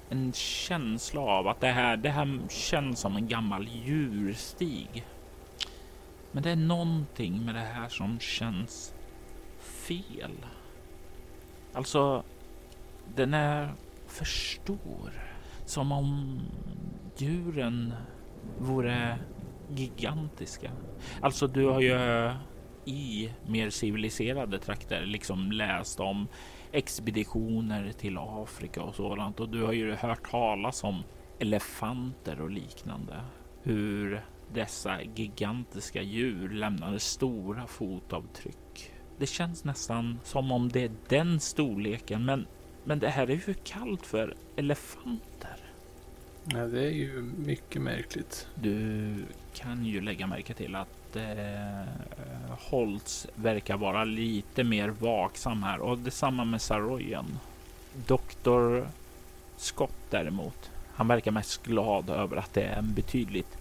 en känsla av att det här, det här känns som en gammal djurstig. Men det är någonting med det här som känns fel. Alltså, den är för stor. Som om djuren vore gigantiska. Alltså, du har ju i mer civiliserade trakter liksom läst om expeditioner till Afrika och sådant och du har ju hört talas om elefanter och liknande. Hur dessa gigantiska djur lämnade stora fotavtryck. Det känns nästan som om det är den storleken, men, men det här är ju kallt för elefanter. Ja, det är ju mycket märkligt. Du kan ju lägga märke till att Eh, Holtz verkar vara lite mer vaksam här och detsamma med Saroyan. Doktor Scott däremot, han verkar mest glad över att det är en betydligt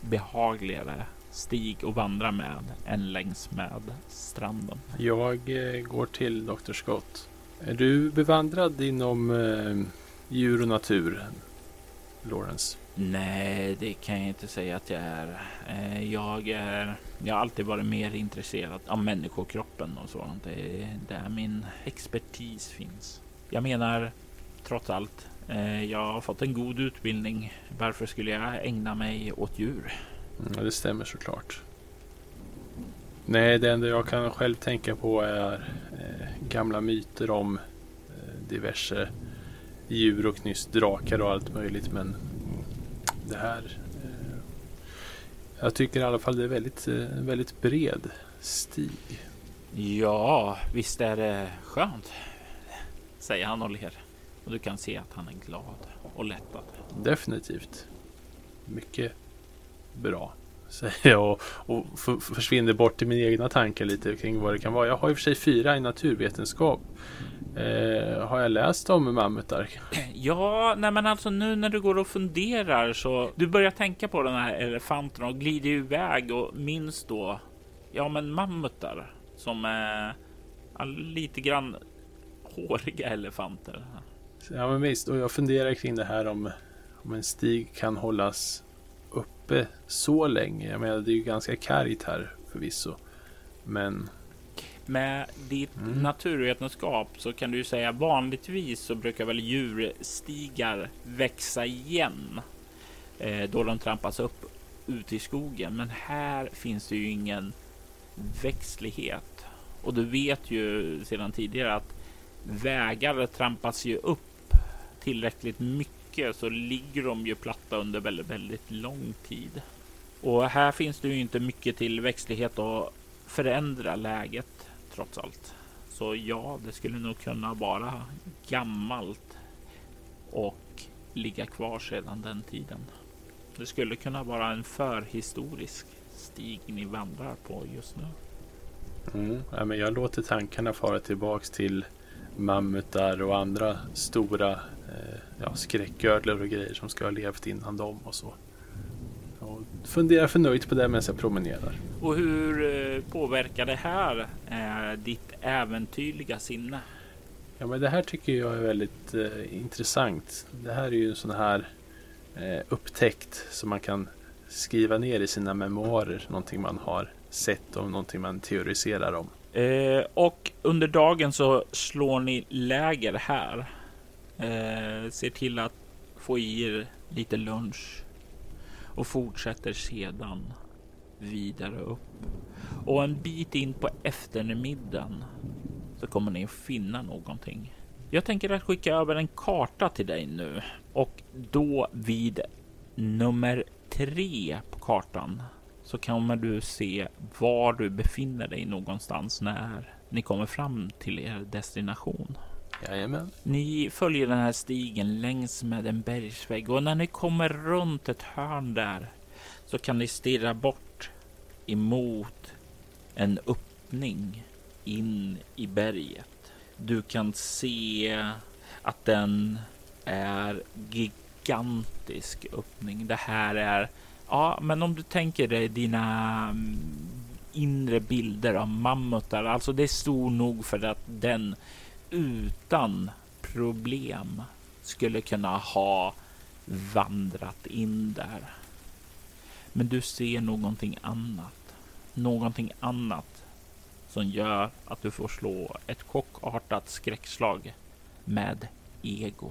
behagligare stig att vandra med än längs med stranden. Jag eh, går till Dr. Scott. Är du bevandrad inom eh, djur och natur, Lawrence? Nej, det kan jag inte säga att jag är. Eh, jag är. Jag har alltid varit mer intresserad av människokroppen och sådant. Det är där min expertis finns. Jag menar, trots allt, eh, jag har fått en god utbildning. Varför skulle jag ägna mig åt djur? Ja, det stämmer såklart. Nej, det enda jag kan själv tänka på är eh, gamla myter om diverse djur och nyss drakar och allt möjligt. Men det här. Eh, jag tycker i alla fall det är väldigt, eh, väldigt bred stig. Ja, visst är det skönt, säger han och ler. Och du kan se att han är glad och lättad. Definitivt. Mycket bra, säger jag och, och försvinner bort i mina egna tankar lite kring vad det kan vara. Jag har i och för sig fyra i naturvetenskap. Eh, har jag läst om mammutar? Ja, nej men alltså nu när du går och funderar så du börjar tänka på den här elefanten och glider iväg och minns då ja, men mammutar som är lite grann håriga elefanter. Ja, men visst, och jag funderar kring det här om om en stig kan hållas uppe så länge. Jag menar, det är ju ganska kargt här förvisso. Men Med ditt Mm. naturvetenskap så kan du ju säga vanligtvis så brukar väl djurstigar växa igen eh, då de trampas upp ute i skogen. Men här finns det ju ingen växtlighet och du vet ju sedan tidigare att vägar trampas ju upp tillräckligt mycket så ligger de ju platta under väldigt, väldigt lång tid. Och här finns det ju inte mycket till växtlighet att förändra läget trots allt. Så ja, det skulle nog kunna vara gammalt och ligga kvar sedan den tiden. Det skulle kunna vara en förhistorisk stig ni vandrar på just nu. Mm, ja, men jag låter tankarna fara tillbaks till mammutar och andra stora eh, ja, skräcködlor och grejer som ska ha levt innan dem och så. Och funderar förnöjt på det medan jag promenerar. Och hur eh, påverkar det här eh, ditt äventyrliga sinne? Ja, men det här tycker jag är väldigt eh, intressant. Det här är ju en sån här eh, upptäckt som man kan skriva ner i sina memoarer. Någonting man har sett och någonting man teoriserar om. Eh, och under dagen så slår ni läger här. Eh, ser till att få i er lite lunch och fortsätter sedan vidare upp. Och en bit in på eftermiddagen så kommer ni att finna någonting. Jag tänker att skicka över en karta till dig nu och då vid nummer tre på kartan så kommer du se var du befinner dig någonstans när ni kommer fram till er destination. Jajamän. Ni följer den här stigen längs med en bergsvägg och när ni kommer runt ett hörn där så kan ni stirra bort emot en öppning in i berget. Du kan se att den är gigantisk öppning. Det här är Ja, men om du tänker dig dina mm, inre bilder av mammutar, alltså det är stor nog för att den utan problem skulle kunna ha vandrat in där. Men du ser någonting annat, någonting annat som gör att du får slå ett chockartat skräckslag med ego.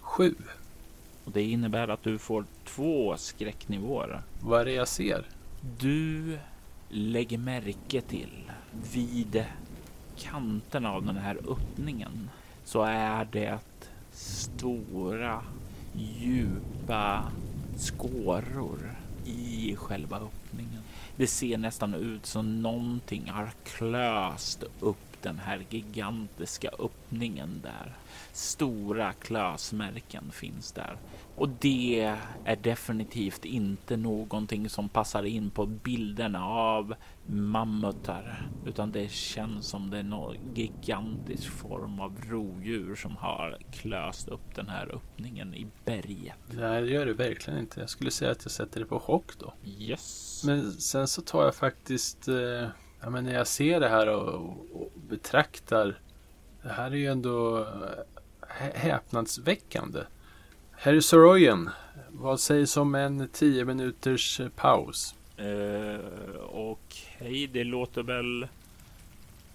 Sju. Och det innebär att du får två skräcknivåer. Vad är det jag ser? Du lägger märke till vid kanten av den här öppningen så är det stora djupa skåror i själva öppningen. Det ser nästan ut som någonting har klöst upp den här gigantiska öppningen där. Stora klösmärken finns där och det är definitivt inte någonting som passar in på bilderna av mammutar, utan det känns som det är någon gigantisk form av rovdjur som har klöst upp den här öppningen i berget. Nej, det gör det verkligen inte. Jag skulle säga att jag sätter det på chock då. Yes. Men sen så tar jag faktiskt, eh, ja men när jag ser det här och, och betraktar, det här är ju ändå häpnadsväckande. Herr Soroyan, vad sägs om en tio minuters eh, paus? Eh, uh, Okej, det låter väl...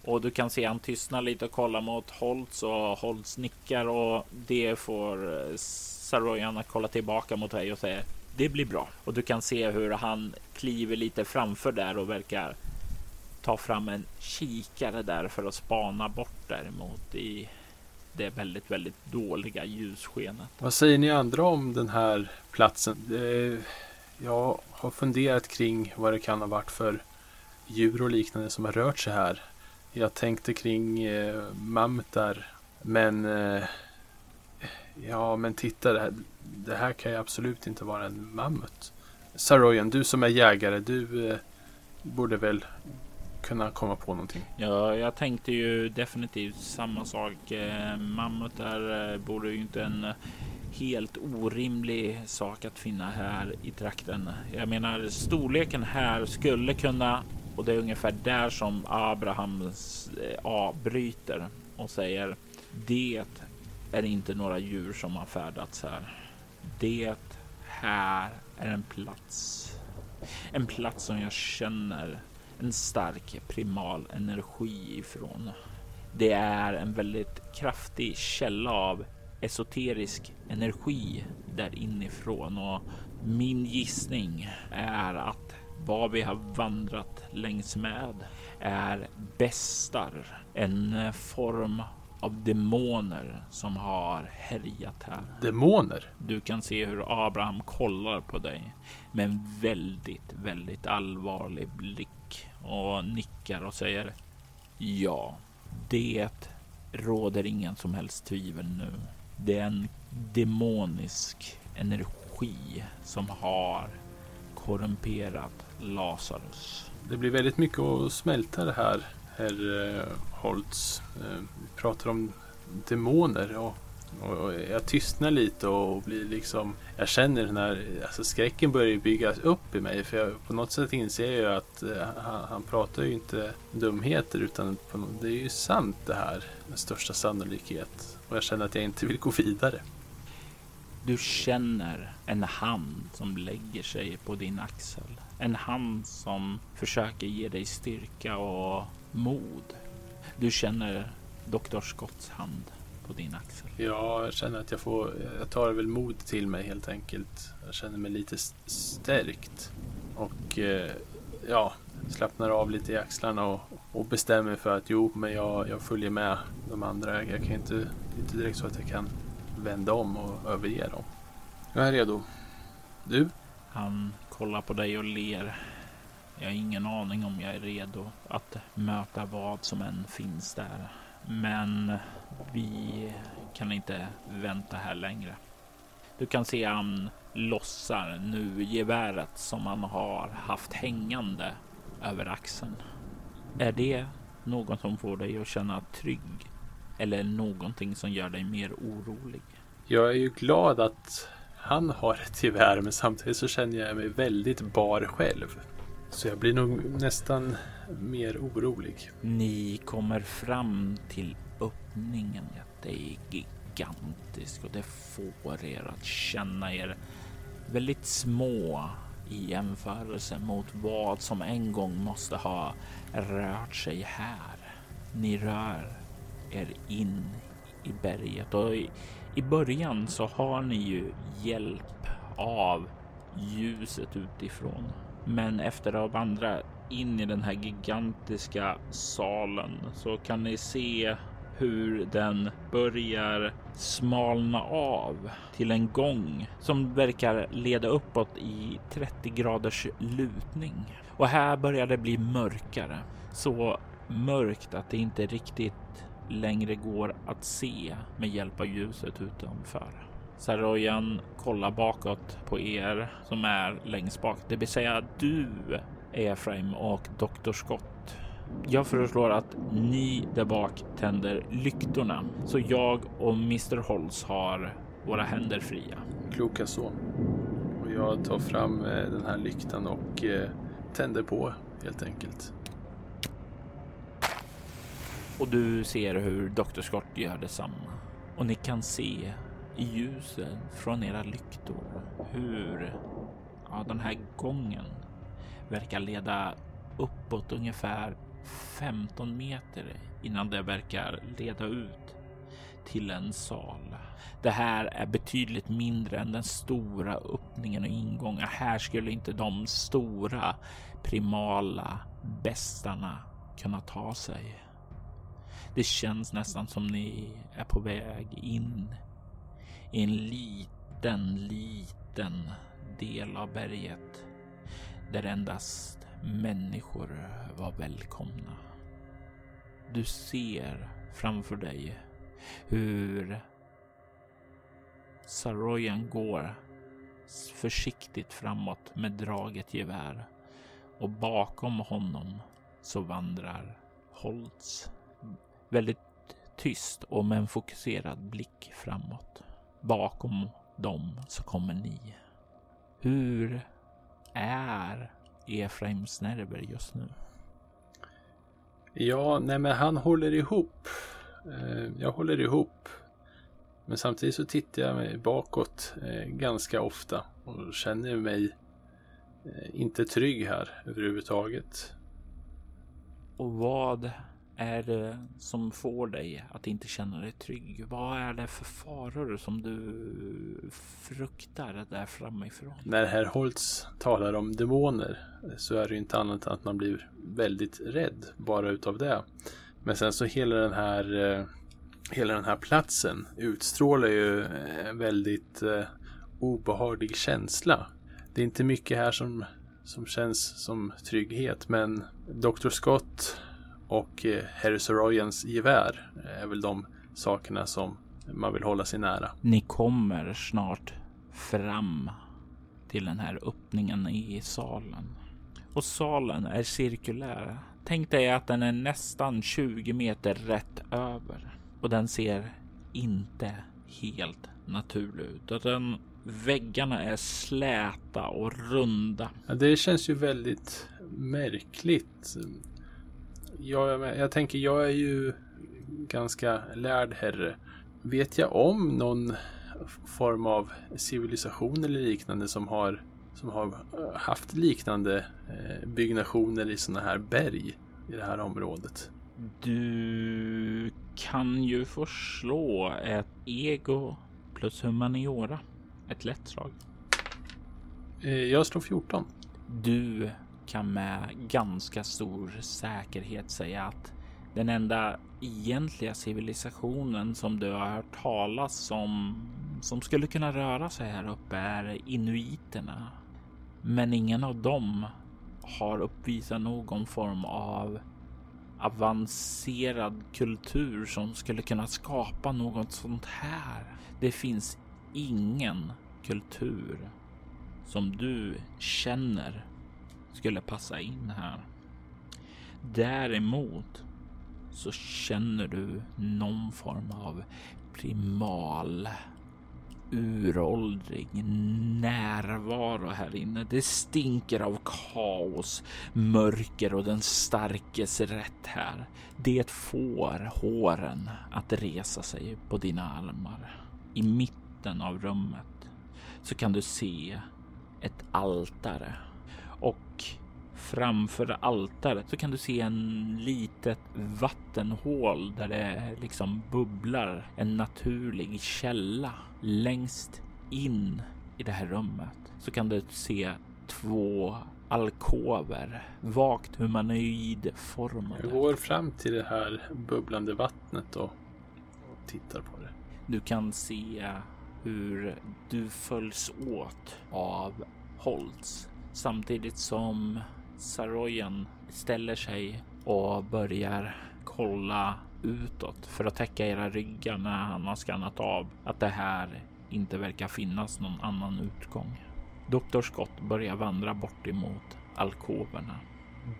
Och du kan se han tystnar lite och kollar mot Holtz och Holtz nickar och det får eh, Saroyan att kolla tillbaka mot dig och säger det blir bra. Och du kan se hur han kliver lite framför där och verkar ta fram en kikare där för att spana bort däremot i det väldigt, väldigt dåliga ljusskenet. Vad säger ni andra om den här platsen? Jag har funderat kring vad det kan ha varit för djur och liknande som har rört sig här. Jag tänkte kring eh, mammutar, men eh, ja, men titta, det här, det här kan ju absolut inte vara en mammut. Saroyan, du som är jägare, du eh, borde väl kunna komma på någonting. Ja, jag tänkte ju definitivt samma sak. Eh, Mammutar eh, borde ju inte en eh, helt orimlig sak att finna här i trakten. Jag menar storleken här skulle kunna och det är ungefär där som Abraham avbryter och säger det är inte några djur som har färdats här. Det här är en plats. En plats som jag känner en stark primal energi ifrån. Det är en väldigt kraftig källa av esoterisk energi där inifrån och min gissning är att vad vi har vandrat längs med är bestar, en form av demoner som har härjat här. Demoner? Du kan se hur Abraham kollar på dig med en väldigt, väldigt allvarlig blick och nickar och säger ja, det råder ingen som helst tvivel nu. Det är en demonisk energi som har korrumperat Lazarus. Det blir väldigt mycket att smälta det här, herr eh, Holtz. Eh, vi pratar om demoner och, och jag tystnar lite och blir liksom Jag känner den här alltså skräcken börjar byggas upp i mig för jag, på något sätt inser jag ju att eh, han, han, pratar ju inte dumheter utan på, det är ju sant det här med största sannolikhet och jag känner att jag inte vill gå vidare. Du känner en hand som lägger sig på din axel. En hand som försöker ge dig styrka och mod. Du känner Dr. Scotts hand på din axel. Ja, jag känner att jag får, jag tar väl mod till mig helt enkelt. Jag känner mig lite stärkt och eh, ja, slappnar av lite i axlarna och, och bestämmer för att jo, men jag, jag följer med de andra. Jag kan inte, det är inte direkt så att jag kan vända om och överge dem. Jag är redo. Du? Han kollar på dig och ler. Jag har ingen aning om jag är redo att möta vad som än finns där. Men vi kan inte vänta här längre. Du kan se han lossar nu geväret som han har haft hängande över axeln. Är det något som får dig att känna trygg eller någonting som gör dig mer orolig? Jag är ju glad att han har ett gevär men samtidigt så känner jag mig väldigt bar själv. Så jag blir nog nästan mer orolig. Ni kommer fram till öppningen. Det är gigantiskt och det får er att känna er väldigt små i jämförelse mot vad som en gång måste ha rört sig här. Ni rör er in i berget och i, i början så har ni ju hjälp av ljuset utifrån. Men efter att vandra in i den här gigantiska salen så kan ni se hur den börjar smalna av till en gång som verkar leda uppåt i 30 graders lutning. Och här börjar det bli mörkare. Så mörkt att det inte riktigt längre går att se med hjälp av ljuset utanför. Saroyan kollar bakåt på er som är längst bak, det vill säga du Efraim och Dr. Scott. Jag föreslår att ni där bak tänder lyktorna så jag och Mr. Holz har våra händer fria. Kloka så. Och jag tar fram eh, den här lyktan och eh, tänder på helt enkelt. Och du ser hur Dr. Scott gör detsamma. Och ni kan se i ljuset från era lyktor hur ja, den här gången verkar leda uppåt ungefär 15 meter innan det verkar leda ut till en sal. Det här är betydligt mindre än den stora öppningen och ingången. Här skulle inte de stora primala bästarna kunna ta sig. Det känns nästan som ni är på väg in i en liten, liten del av berget där endast människor var välkomna. Du ser framför dig hur Saroyan går försiktigt framåt med draget gevär och bakom honom så vandrar Holtz väldigt tyst och med en fokuserad blick framåt. Bakom dem så kommer ni. Hur är Efraims nerver just nu? Ja, nej men han håller ihop. Eh, jag håller ihop. Men samtidigt så tittar jag mig bakåt eh, ganska ofta och känner mig eh, inte trygg här överhuvudtaget. Och vad är det som får dig att inte känna dig trygg? Vad är det för faror som du fruktar där framifrån? När herr Holtz talar om demoner så är det ju inte annat än att man blir väldigt rädd bara utav det. Men sen så hela den här eh, hela den här platsen utstrålar ju en väldigt eh, obehaglig känsla. Det är inte mycket här som, som känns som trygghet men Dr. Scott och eh, Harry Soroyans gevär är väl de sakerna som man vill hålla sig nära. Ni kommer snart fram till den här öppningen i salen. Och salen är cirkulär. Tänk dig att den är nästan 20 meter rätt över. Och den ser inte helt naturlig ut. Utan väggarna är släta och runda. Ja, det känns ju väldigt märkligt jag, jag tänker, jag är ju ganska lärd herre. Vet jag om någon form av civilisation eller liknande som har, som har haft liknande eh, byggnationer i sådana här berg i det här området? Du kan ju få slå ett ego plus humaniora. Ett lätt slag. Eh, jag slår 14. Du kan med ganska stor säkerhet säga att den enda egentliga civilisationen som du har hört talas om som skulle kunna röra sig här uppe är inuiterna. Men ingen av dem har uppvisat någon form av avancerad kultur som skulle kunna skapa något sånt här. Det finns ingen kultur som du känner skulle passa in här. Däremot så känner du någon form av primal uråldrig närvaro här inne. Det stinker av kaos, mörker och den starkes rätt här. Det får håren att resa sig på dina armar. I mitten av rummet så kan du se ett altare och framför altaret så kan du se en litet vattenhål där det liksom bubblar en naturlig källa. Längst in i det här rummet så kan du se två alkover, vagt humanoidformade. Jag går fram till det här bubblande vattnet och, tittar på det. Du kan se hur du följs åt av Holtz samtidigt som Saroyan ställer sig och börjar kolla utåt för att täcka era ryggar när han har skannat av att det här inte verkar finnas någon annan utgång. Doktor Scott börjar vandra bort emot alkoverna.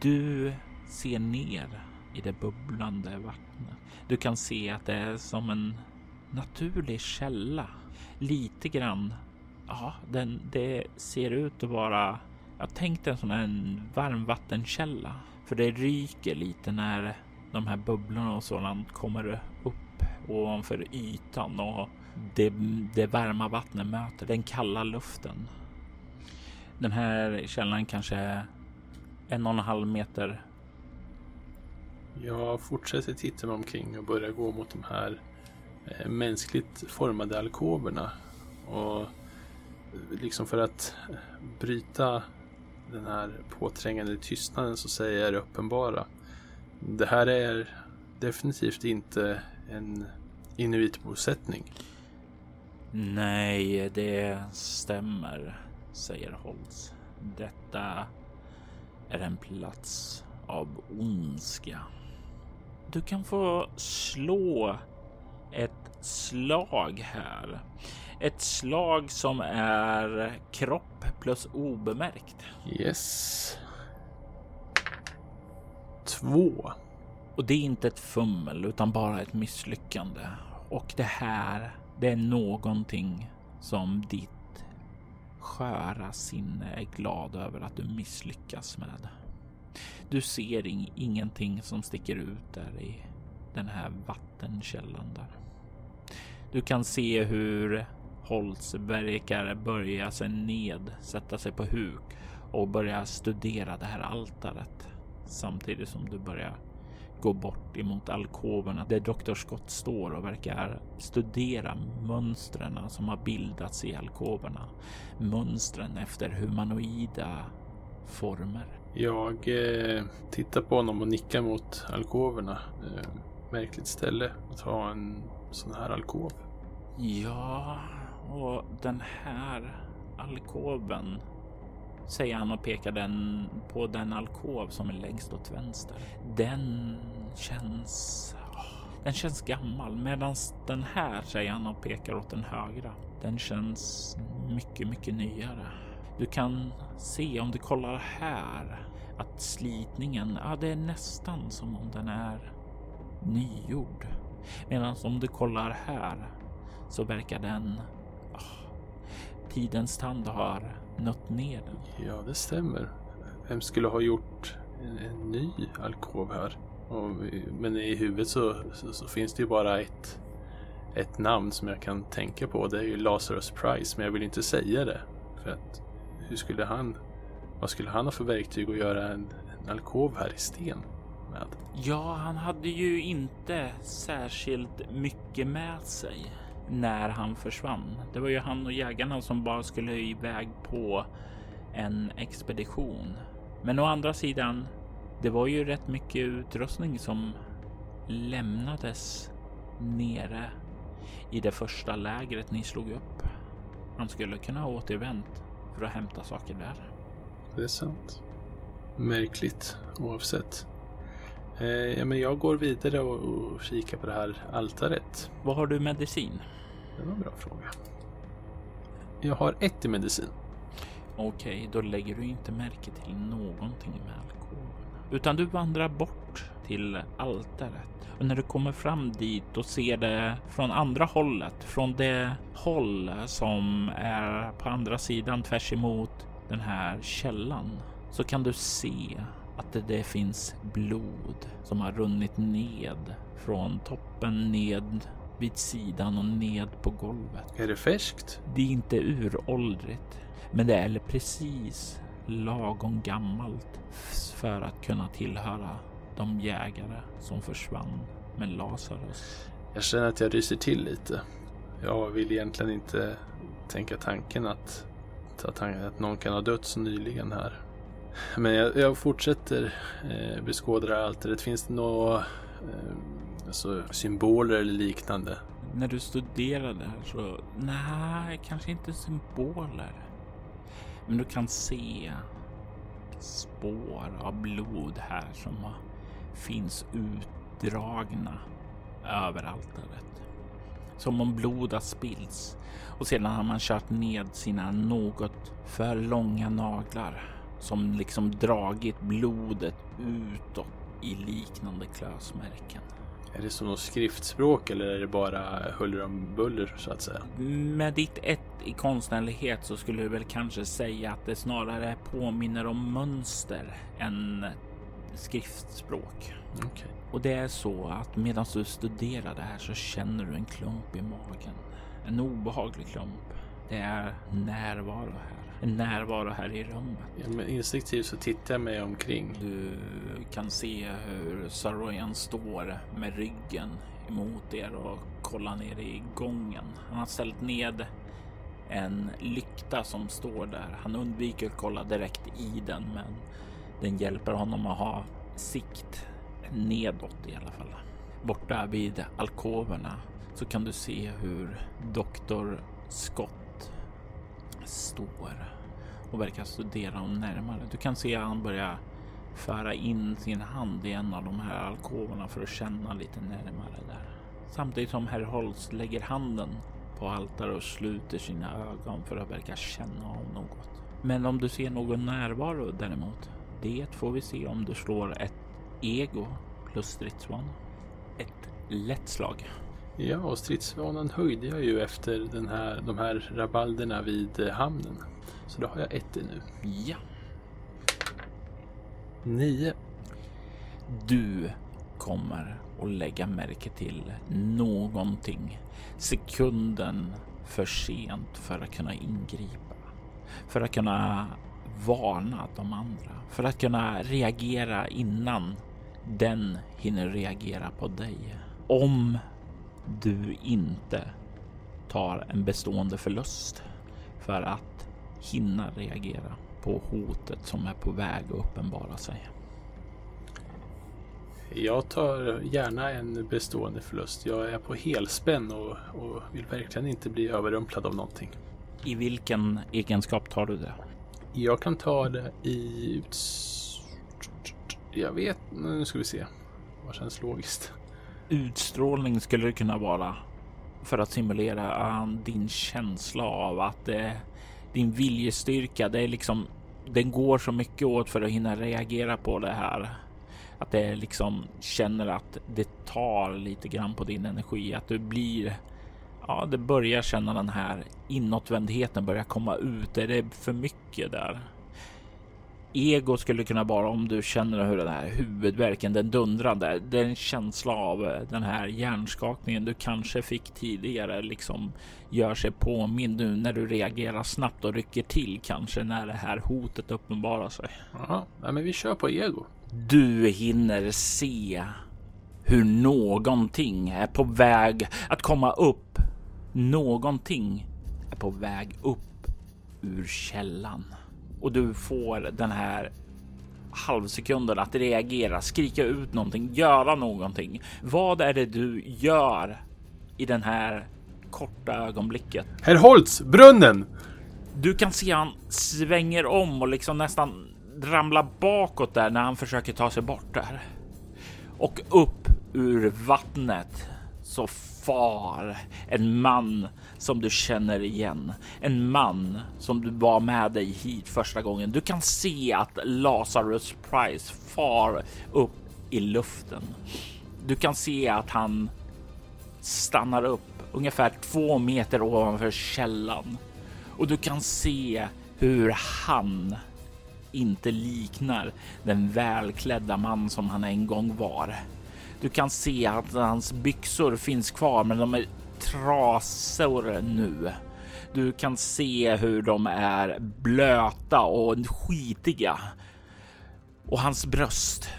Du ser ner i det bubblande vattnet. Du kan se att det är som en naturlig källa. Lite grann. Ja, den, det ser ut att vara jag tänkte en sån här varmvattenkälla. För det ryker lite när de här bubblorna och sådant kommer upp ovanför ytan och det, det varma vattnet möter den kalla luften. Den här källan kanske är en och en halv meter. Jag fortsätter titta mig omkring och börjar gå mot de här eh, mänskligt formade alkoverna. Och liksom för att bryta den här påträngande tystnaden så säger jag det uppenbara. Det här är definitivt inte en inuitbosättning. Nej, det stämmer, säger Holtz. Detta är en plats av ondska. Du kan få slå ett slag här. Ett slag som är kropp plus obemärkt. Yes. Två. Och det är inte ett fummel utan bara ett misslyckande. Och det här, det är någonting som ditt sköra sinne är glad över att du misslyckas med. Du ser ing ingenting som sticker ut där i den här vattenkällan där. Du kan se hur Holtz verkar börja sig ned, sätta sig på huk och börja studera det här altaret samtidigt som du börjar gå bort emot alkoverna där Dr. Scott står och verkar studera mönstren som har bildats i alkoverna. Mönstren efter humanoida former. Jag eh, tittar på honom och nickar mot alkoverna. Eh, märkligt ställe att ha en sån här alkov. Ja, och den här alkoven säger han och pekar den på den alkov som är längst åt vänster. Den känns... Den känns gammal medan den här säger han och pekar åt den högra. Den känns mycket, mycket nyare. Du kan se om du kollar här att slitningen, ja det är nästan som om den är nygjord. Medan om du kollar här så verkar den... Tidens tand har nött ner den. Ja, det stämmer. Vem skulle ha gjort en, en ny alkov här? Och, men i huvudet så, så, så, finns det ju bara ett, ett namn som jag kan tänka på. Det är ju Lazarus Price, men jag vill inte säga det. För att hur skulle han, vad skulle han ha för verktyg att göra en, en alkov här i sten med? Ja, han hade ju inte särskilt mycket med sig när han försvann. Det var ju han och jägarna som bara skulle iväg på en expedition. Men å andra sidan, det var ju rätt mycket utrustning som lämnades nere i det första lägret ni slog upp. Han skulle kunna ha återvänt för att hämta saker där. Det är sant. Märkligt oavsett. Eh, ja, men jag går vidare och, och kikar på det här altaret. Vad har du medicin? Det var en bra fråga. Jag har ett i medicin. Okej, då lägger du inte märke till någonting med alkohol. Utan du vandrar bort till altaret. Och när du kommer fram dit och ser det från andra hållet, från det håll som är på andra sidan tvärs emot den här källan, så kan du se att det, finns blod som har runnit ned från toppen ned vid sidan och ned på golvet. Är det färskt? Det är inte uråldrigt, men det är precis lagom gammalt för att kunna tillhöra de jägare som försvann med Lazarus. Jag känner att jag ryser till lite. Jag vill egentligen inte tänka tanken att, att, att någon kan ha dött så nyligen här. Men jag, jag fortsätter eh, beskåda altaret. Finns det några eh, alltså, symboler eller liknande? När du studerar det här så nej, kanske inte symboler. Men du kan se spår av blod här som finns utdragna över altaret. Som om blod har spillts och sedan har man kört ned sina något för långa naglar som liksom dragit blodet utåt i liknande klösmärken. Är det som något skriftspråk eller är det bara huller om buller så att säga? Med ditt ett i konstnärlighet så skulle du väl kanske säga att det snarare påminner om mönster än skriftspråk. Okay. Och det är så att medan du studerar det här så känner du en klump i magen. En obehaglig klump. Det är närvaro här en närvaro här i rummet. Ja, men instinktivt så tittar jag mig omkring. Du kan se hur Saroyan står med ryggen emot er och kollar ner i gången. Han har ställt ned en lykta som står där. Han undviker att kolla direkt i den, men den hjälper honom att ha sikt nedåt i alla fall. Borta vid alkoverna så kan du se hur doktor Scott står och verkar studera honom närmare. Du kan se att han börjar föra in sin hand i en av de här alkoverna för att känna lite närmare där. Samtidigt som herr Holst lägger handen på altaret och sluter sina ögon för att verka känna av något. Men om du ser någon närvaro däremot, det får vi se om du slår ett ego plus stridsvan. Ett lätt slag. Ja, och stridsvanan höjde jag ju efter den här, de här rabalderna vid eh, hamnen. Så då har jag ett i nu. Ja. Nio. Du kommer att lägga märke till någonting sekunden för sent för att kunna ingripa. För att kunna varna de andra. För att kunna reagera innan den hinner reagera på dig. Om du inte tar en bestående förlust för att hinna reagera på hotet som är på väg att uppenbara sig. Jag tar gärna en bestående förlust. Jag är på helspänn och, och vill verkligen inte bli överrumplad av någonting. I vilken egenskap tar du det? Jag kan ta det i... Jag vet... Nu ska vi se. Vad känns logiskt? Utstrålning skulle det kunna vara för att simulera um, din känsla av att eh, din viljestyrka, det är liksom, den går så mycket åt för att hinna reagera på det här. Att det liksom känner att det tar lite grann på din energi, att du blir Ja, det börjar känna den här inåtvändheten börjar komma ut. Är det för mycket där? Ego skulle kunna vara om du känner hur den här huvudvärken, den dundrande, det är en känsla av eh, den här hjärnskakningen du kanske fick tidigare liksom gör sig påmind nu när du reagerar snabbt och rycker till kanske när det här hotet uppenbarar sig. Ja, men vi kör på ego. Du hinner se hur någonting är på väg att komma upp. Någonting är på väg upp ur källan och du får den här halvsekunden att reagera, skrika ut någonting, göra någonting. Vad är det du gör i den här korta ögonblicket? Herr Holtz, brunnen! Du kan se han svänger om och liksom nästan ramlar bakåt där när han försöker ta sig bort där. Och upp ur vattnet så far en man som du känner igen. En man som du var med dig hit första gången. Du kan se att Lazarus Price far upp i luften. Du kan se att han stannar upp ungefär två meter ovanför källan och du kan se hur han inte liknar den välklädda man som han en gång var. Du kan se att hans byxor finns kvar, men de är trasor nu. Du kan se hur de är blöta och skitiga. Och hans bröst,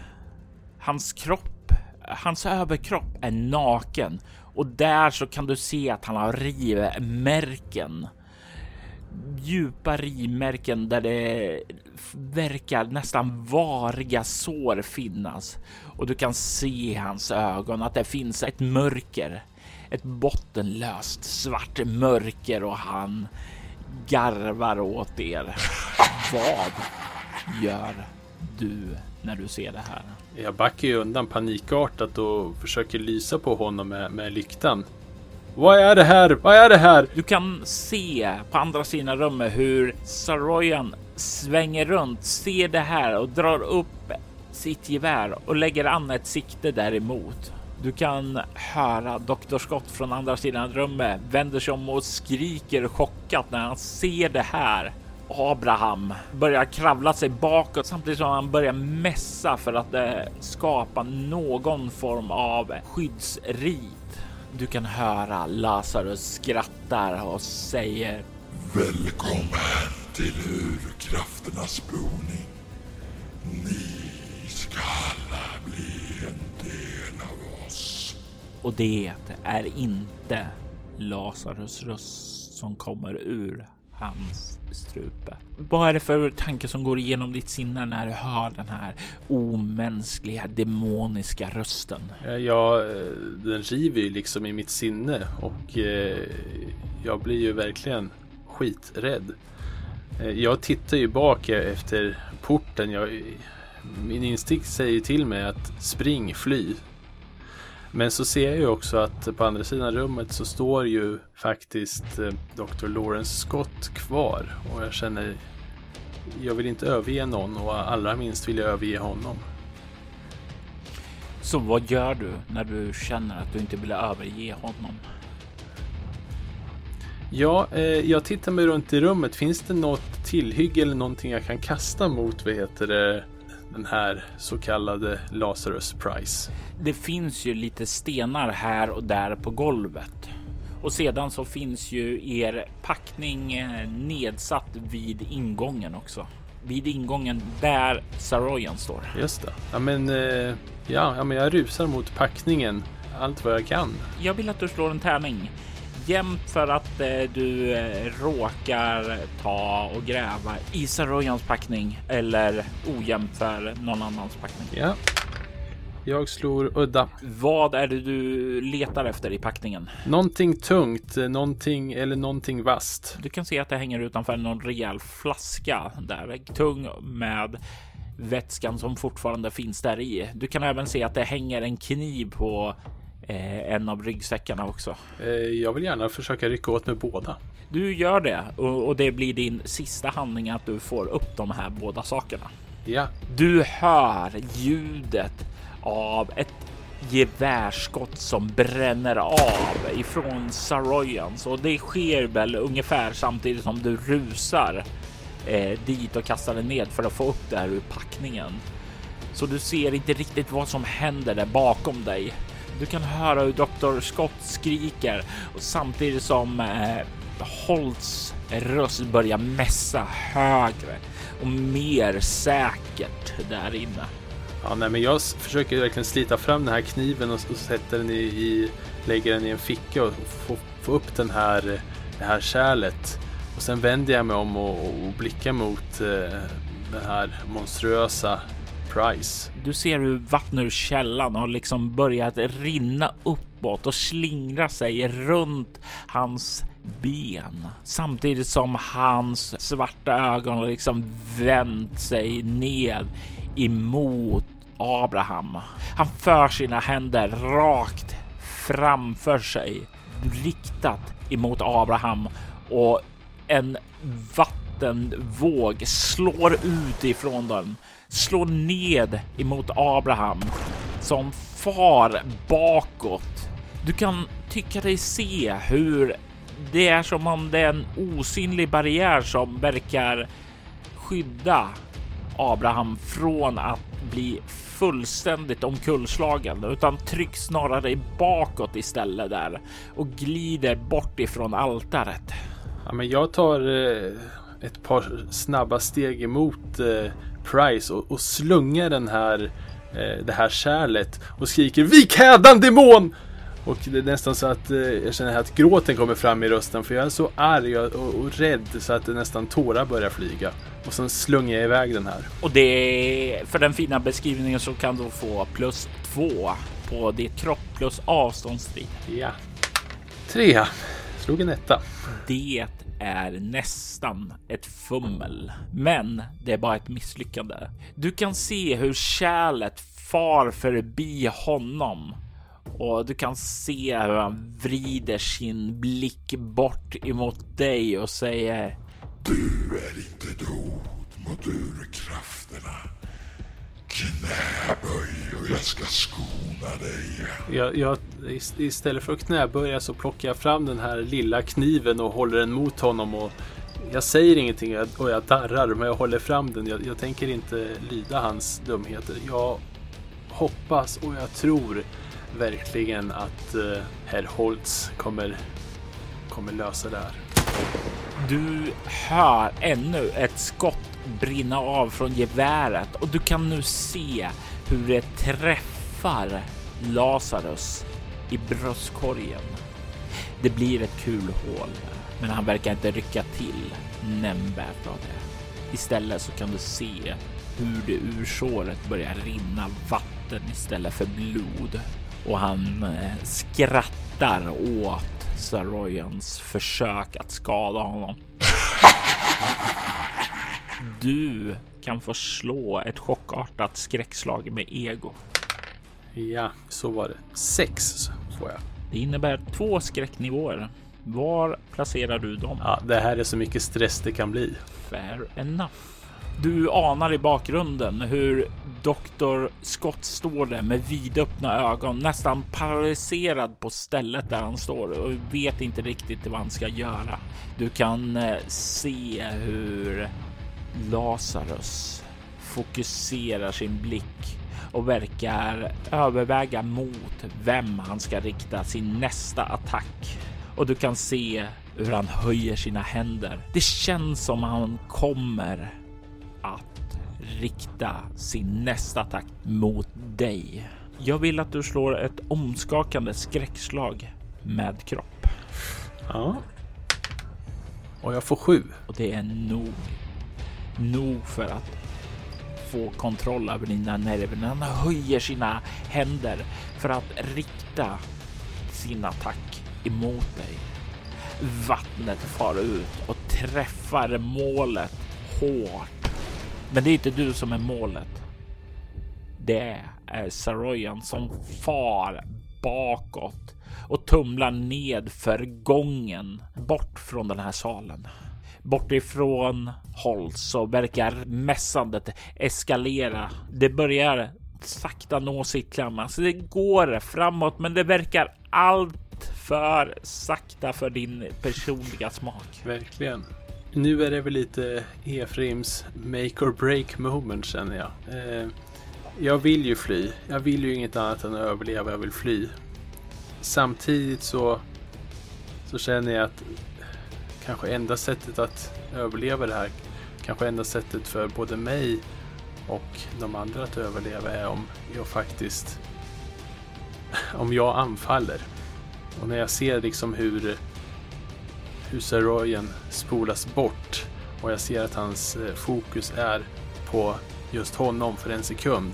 hans kropp, hans överkropp är naken och där så kan du se att han har rivmärken. Djupa rivmärken där det verkar nästan variga sår finnas och du kan se i hans ögon att det finns ett mörker ett bottenlöst svart mörker och han garvar åt er. Vad gör du när du ser det här? Jag backar ju undan panikartat och försöker lysa på honom med, med lyktan. Vad är det här? Vad är det här? Du kan se på andra sidan rummet hur Saroyan svänger runt, ser det här och drar upp sitt gevär och lägger an ett sikte däremot. Du kan höra Dr. Scott från andra sidan rummet vänder sig om och skriker chockat när han ser det här. Abraham börjar kravla sig bakåt samtidigt som han börjar mässa för att eh, skapa någon form av skyddsrit. Du kan höra Lazarus skrattar och säger Välkommen till urkrafternas boning. Ni ska alla bli en del av oss. Och det är inte Lazarus röst som kommer ur hans strupe. Vad är det för tanke som går igenom ditt sinne när du hör den här omänskliga, demoniska rösten? Eh, ja, eh, den river ju liksom i mitt sinne och eh, jag blir ju verkligen skiträdd. Jag tittar ju bak e- efter porten. Jag, min instinkt säger till mig att spring, fly. Men så ser jag ju också att på andra sidan rummet så står ju faktiskt eh, Dr. Lawrence Scott kvar och jag känner jag vill inte överge någon och allra minst vill jag överge honom. Så vad gör du när du känner att du inte vill överge honom? Ja, eh, jag tittar mig runt i rummet. Finns det något tillhygge eller någonting jag kan kasta mot, vad heter det, den här så kallade Lazarus Price. Det finns ju lite stenar här och där på golvet. Och sedan så finns ju er packning eh, nedsatt vid ingången också. Vid ingången där Saroyan står. Just det. Ja men, eh, ja, ja, men jag rusar mot packningen allt vad jag kan. Jag vill att du slår en tärning. Jämnt för att eh, du eh, råkar ta och gräva i Saroyans packning eller ojämnt för någon annans packning. Ja. Jag slår udda. Vad är det du letar efter i packningen? Någonting tungt, någonting eller någonting vasst. Du kan se att det hänger utanför någon rejäl flaska där, tung med vätskan som fortfarande finns där i. Du kan även se att det hänger en kniv på eh, en av ryggsäckarna också. Eh, jag vill gärna försöka rycka åt med båda. Du gör det och, och det blir din sista handling att du får upp de här båda sakerna. Ja, Du hör ljudet av ett gevärsskott som bränner av ifrån Saroyans och det sker väl ungefär samtidigt som du rusar eh, dit och kastar den ned för att få upp det här ur packningen. Så du ser inte riktigt vad som händer där bakom dig. Du kan höra hur Dr. Scott skriker och samtidigt som eh, Holts röst börjar mässa högre och mer säkert där inne. ja nej, men jag försöker verkligen slita fram den här kniven och, och sätter den i, i, lägger den i en ficka och få, få upp den här, det här kärlet. Och sen vänder jag mig om och, och blickar mot eh, den här monstruösa Price. Du ser hur vattnet ur källan har liksom börjat rinna uppåt och slingra sig runt hans ben samtidigt som hans svarta ögon har liksom vänt sig ned emot Abraham. Han för sina händer rakt framför sig, riktat emot Abraham och en vattenvåg slår ut ifrån den, slår ned emot Abraham som far bakåt. Du kan tycka dig se hur det är som om det är en osynlig barriär som verkar skydda Abraham från att bli fullständigt omkullslagen utan trycks snarare bakåt istället där och glider bort ifrån altaret. Ja, men jag tar eh, ett par snabba steg emot eh, Price och, och slungar den här, eh, det här kärlet och skriker Vik hädan demon! Och det är nästan så att eh, jag känner att gråten kommer fram i rösten för jag är så arg och, och, och rädd så att det nästan tårar börjar flyga. Och sen slungar jag iväg den här. Och det för den fina beskrivningen så kan du få plus två på ditt kropp plus avståndsstrid. Ja. Tre. Slog en etta. Det är nästan ett fummel, men det är bara ett misslyckande. Du kan se hur kärlet far förbi honom och du kan se hur han vrider sin blick bort emot dig och säger Du är inte ett hot mot urkrafterna. Knäböj och jag ska skona dig. Jag, jag, ist- istället för att knäböja så plockar jag fram den här lilla kniven och håller den mot honom. Och jag säger ingenting och jag darrar men jag håller fram den. Jag, jag tänker inte lyda hans dumheter. Jag hoppas och jag tror verkligen att uh, herr Holtz kommer, kommer lösa det här. Du hör ännu ett skott brinna av från geväret och du kan nu se hur det träffar Lazarus i bröstkorgen. Det blir ett kulhål, men han verkar inte rycka till nämnvärt av det. Istället så kan du se hur det ur såret börjar rinna vatten istället för blod och han eh, skrattar åt Saroyans försök att skada honom. Du kan få slå ett chockartat skräckslag med ego. Ja, så var det. Sex får jag. Det innebär två skräcknivåer. Var placerar du dem? Ja, det här är så mycket stress det kan bli. Fair enough. Du anar i bakgrunden hur Dr. Scott står där med vidöppna ögon, nästan paralyserad på stället där han står och vet inte riktigt vad han ska göra. Du kan eh, se hur Lazarus fokuserar sin blick och verkar överväga mot vem han ska rikta sin nästa attack. Och du kan se hur han höjer sina händer. Det känns som han kommer att rikta sin nästa attack mot dig. Jag vill att du slår ett omskakande skräckslag med kropp. Ja. Och jag får sju. Och det är nog. Nog för att få kontroll över dina nerver. Han höjer sina händer för att rikta sin attack emot dig. Vattnet far ut och träffar målet hårt. Men det är inte du som är målet. Det är Saroyan som far bakåt och tumlar ned för gången bort från den här salen. Bortifrån håll så verkar mässandet eskalera. Det börjar sakta nå sitt klammer. så det går framåt, men det verkar allt för sakta för din personliga smak. Verkligen. Nu är det väl lite Efraims make or break moment känner jag. Eh, jag vill ju fly. Jag vill ju inget annat än att överleva. Jag vill fly. Samtidigt så, så känner jag att kanske enda sättet att överleva det här, kanske enda sättet för både mig och de andra att överleva är om jag faktiskt, om jag anfaller. Och när jag ser liksom hur, hur Saroyan spolas bort och jag ser att hans eh, fokus är på just honom för en sekund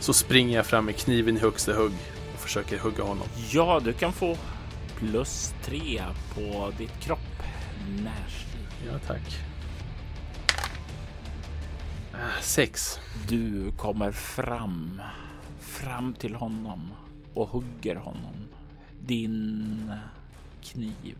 så springer jag fram med kniven i högsta hugg och försöker hugga honom. Ja, du kan få plus tre på ditt kropp. Närstrid. Ja, tack. Äh, sex. Du kommer fram, fram till honom och hugger honom. Din kniv.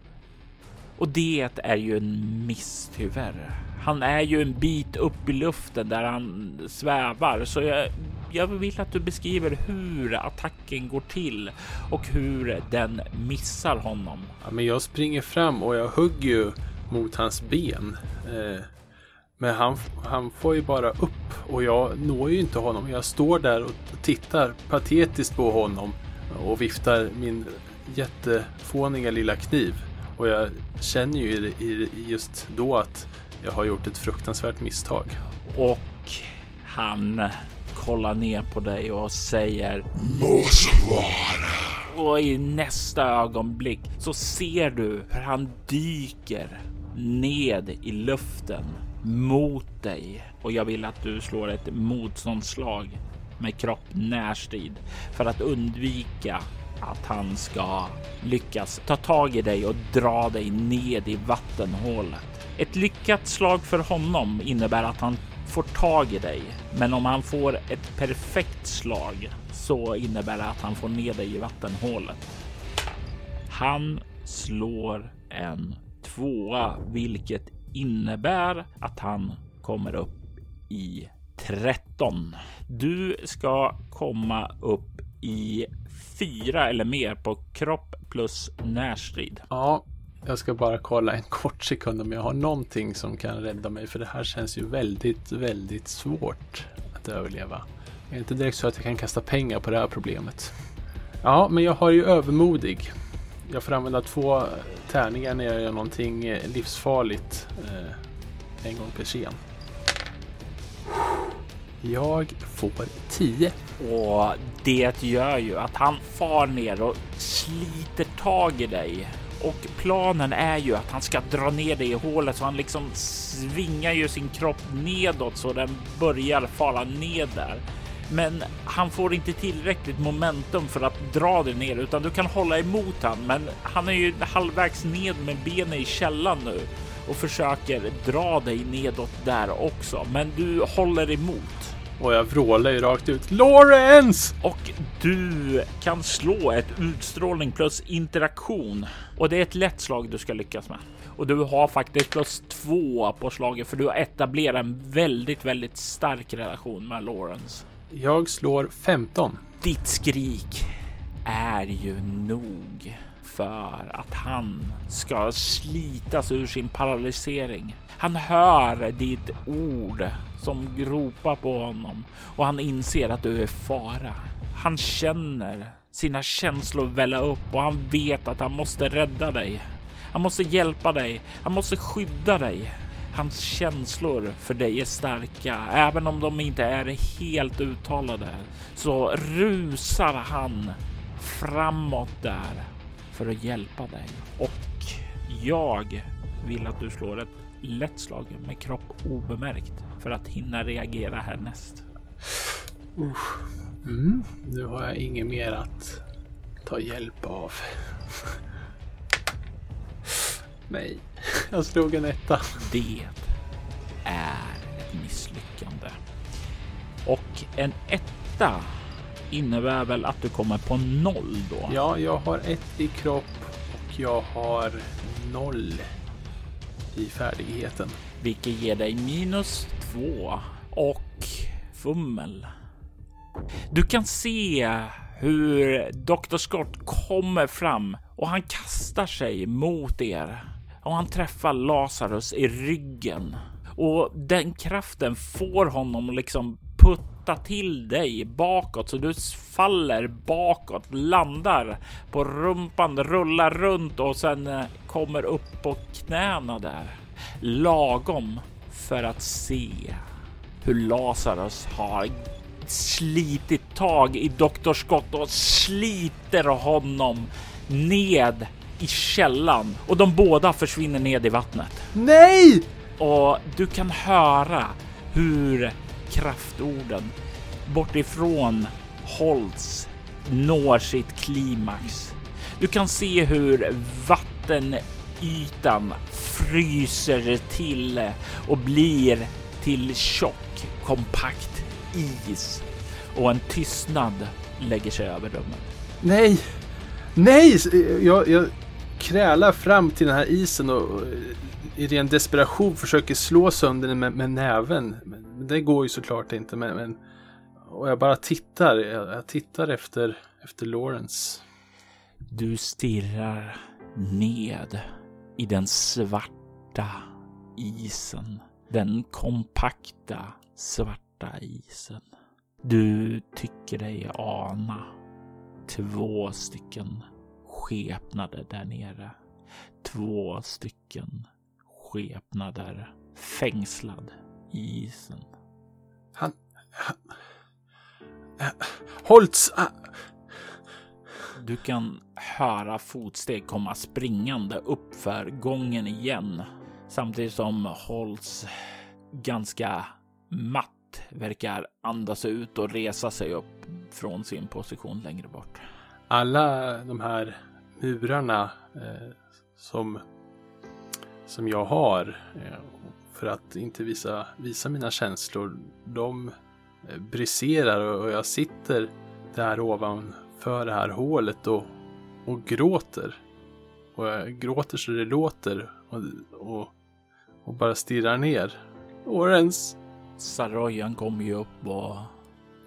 Och det är ju en miss tyvärr. Han är ju en bit upp i luften där han svävar, så jag, jag vill att du beskriver hur attacken går till och hur den missar honom. Ja, men jag springer fram och jag hugger ju mot hans ben. Eh, men han, han får ju bara upp och jag når ju inte honom. Jag står där och tittar patetiskt på honom och viftar min jättefåniga lilla kniv. Och jag känner ju i, i, just då att jag har gjort ett fruktansvärt misstag. Och han kollar ner på dig och säger Må så vara. och i nästa ögonblick så ser du hur han dyker ned i luften mot dig och jag vill att du slår ett motståndsslag med kropp närstrid för att undvika att han ska lyckas ta tag i dig och dra dig ned i vattenhålet. Ett lyckat slag för honom innebär att han får tag i dig, men om han får ett perfekt slag så innebär det att han får ner dig i vattenhålet. Han slår en tvåa, vilket innebär att han kommer upp i 13. Du ska komma upp i fyra eller mer på kropp plus närstrid. Ja, jag ska bara kolla en kort sekund om jag har någonting som kan rädda mig. För det här känns ju väldigt, väldigt svårt att överleva. Det är inte direkt så att jag kan kasta pengar på det här problemet. Ja, men jag har ju övermodig. Jag får använda två tärningar när jag gör någonting eh, livsfarligt eh, en gång per scen. Jag får 10. Och det gör ju att han far ner och sliter tag i dig. Och planen är ju att han ska dra ner dig i hålet så han liksom svingar ju sin kropp nedåt så den börjar falla ned där. Men han får inte tillräckligt momentum för att dra dig ner utan du kan hålla emot han. Men han är ju halvvägs ned med benen i källan nu och försöker dra dig nedåt där också. Men du håller emot. Och jag vrålar ju rakt ut. Lawrence! Och du kan slå ett utstrålning plus interaktion. Och det är ett lätt slag du ska lyckas med. Och du har faktiskt plus två på slaget för du har etablerat en väldigt, väldigt stark relation med Lawrence. Jag slår 15. Ditt skrik är ju nog för att han ska slitas ur sin paralysering. Han hör ditt ord som ropar på honom och han inser att du är fara. Han känner sina känslor välla upp och han vet att han måste rädda dig. Han måste hjälpa dig. Han måste skydda dig. Hans känslor för dig är starka, även om de inte är helt uttalade. Så rusar han framåt där för att hjälpa dig. Och jag vill att du slår ett lätt slag med kropp obemärkt för att hinna reagera härnäst. Mm, nu har jag inget mer att ta hjälp av. Nej, jag slog en etta. Det är ett misslyckande. Och en etta innebär väl att du kommer på noll då? Ja, jag har ett i kropp och jag har noll i färdigheten. Vilket ger dig minus två och fummel. Du kan se hur Dr. Scott kommer fram och han kastar sig mot er och han träffar Lazarus i ryggen och den kraften får honom att liksom putta till dig bakåt så du faller bakåt, landar på rumpan, rullar runt och sen eh, kommer upp på knäna där. Lagom för att se hur Lazarus har slitit tag i Dr. Scott och sliter honom ned i källan och de båda försvinner ned i vattnet. Nej! Och du kan höra hur kraftorden bortifrån Holtz når sitt klimax. Du kan se hur vattenytan fryser till och blir till tjock, kompakt is och en tystnad lägger sig över rummet. Nej! Nej! Jag, jag krälar fram till den här isen och i ren desperation försöker slå sönder den med, med näven. Men det går ju såklart inte. Men, men, och jag bara tittar. Jag, jag tittar efter, efter Lawrence. Du stirrar ned i den svarta isen. Den kompakta svarta isen. Du tycker dig ana två stycken skepnader där nere. Två stycken skepnader fängslad i isen. Han... han äh, Holtz! Äh. Du kan höra fotsteg komma springande uppför gången igen samtidigt som Holtz ganska matt verkar andas ut och resa sig upp från sin position längre bort. Alla de här murarna eh, som, som jag har eh, för att inte visa, visa mina känslor, de eh, briserar och jag sitter där ovanför det här hålet och, och gråter. Och jag gråter så det låter och, och, och bara stirrar ner. Orens, Saroyan kommer ju upp och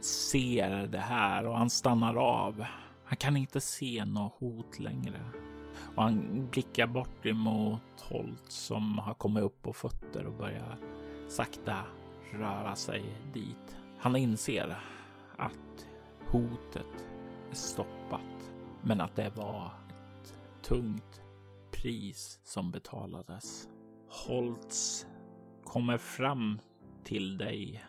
ser det här och han stannar av. Han kan inte se något hot längre och han blickar bort emot Holt som har kommit upp på fötter och börjar sakta röra sig dit. Han inser att hotet är stoppat, men att det var ett tungt pris som betalades. Holtz kommer fram till dig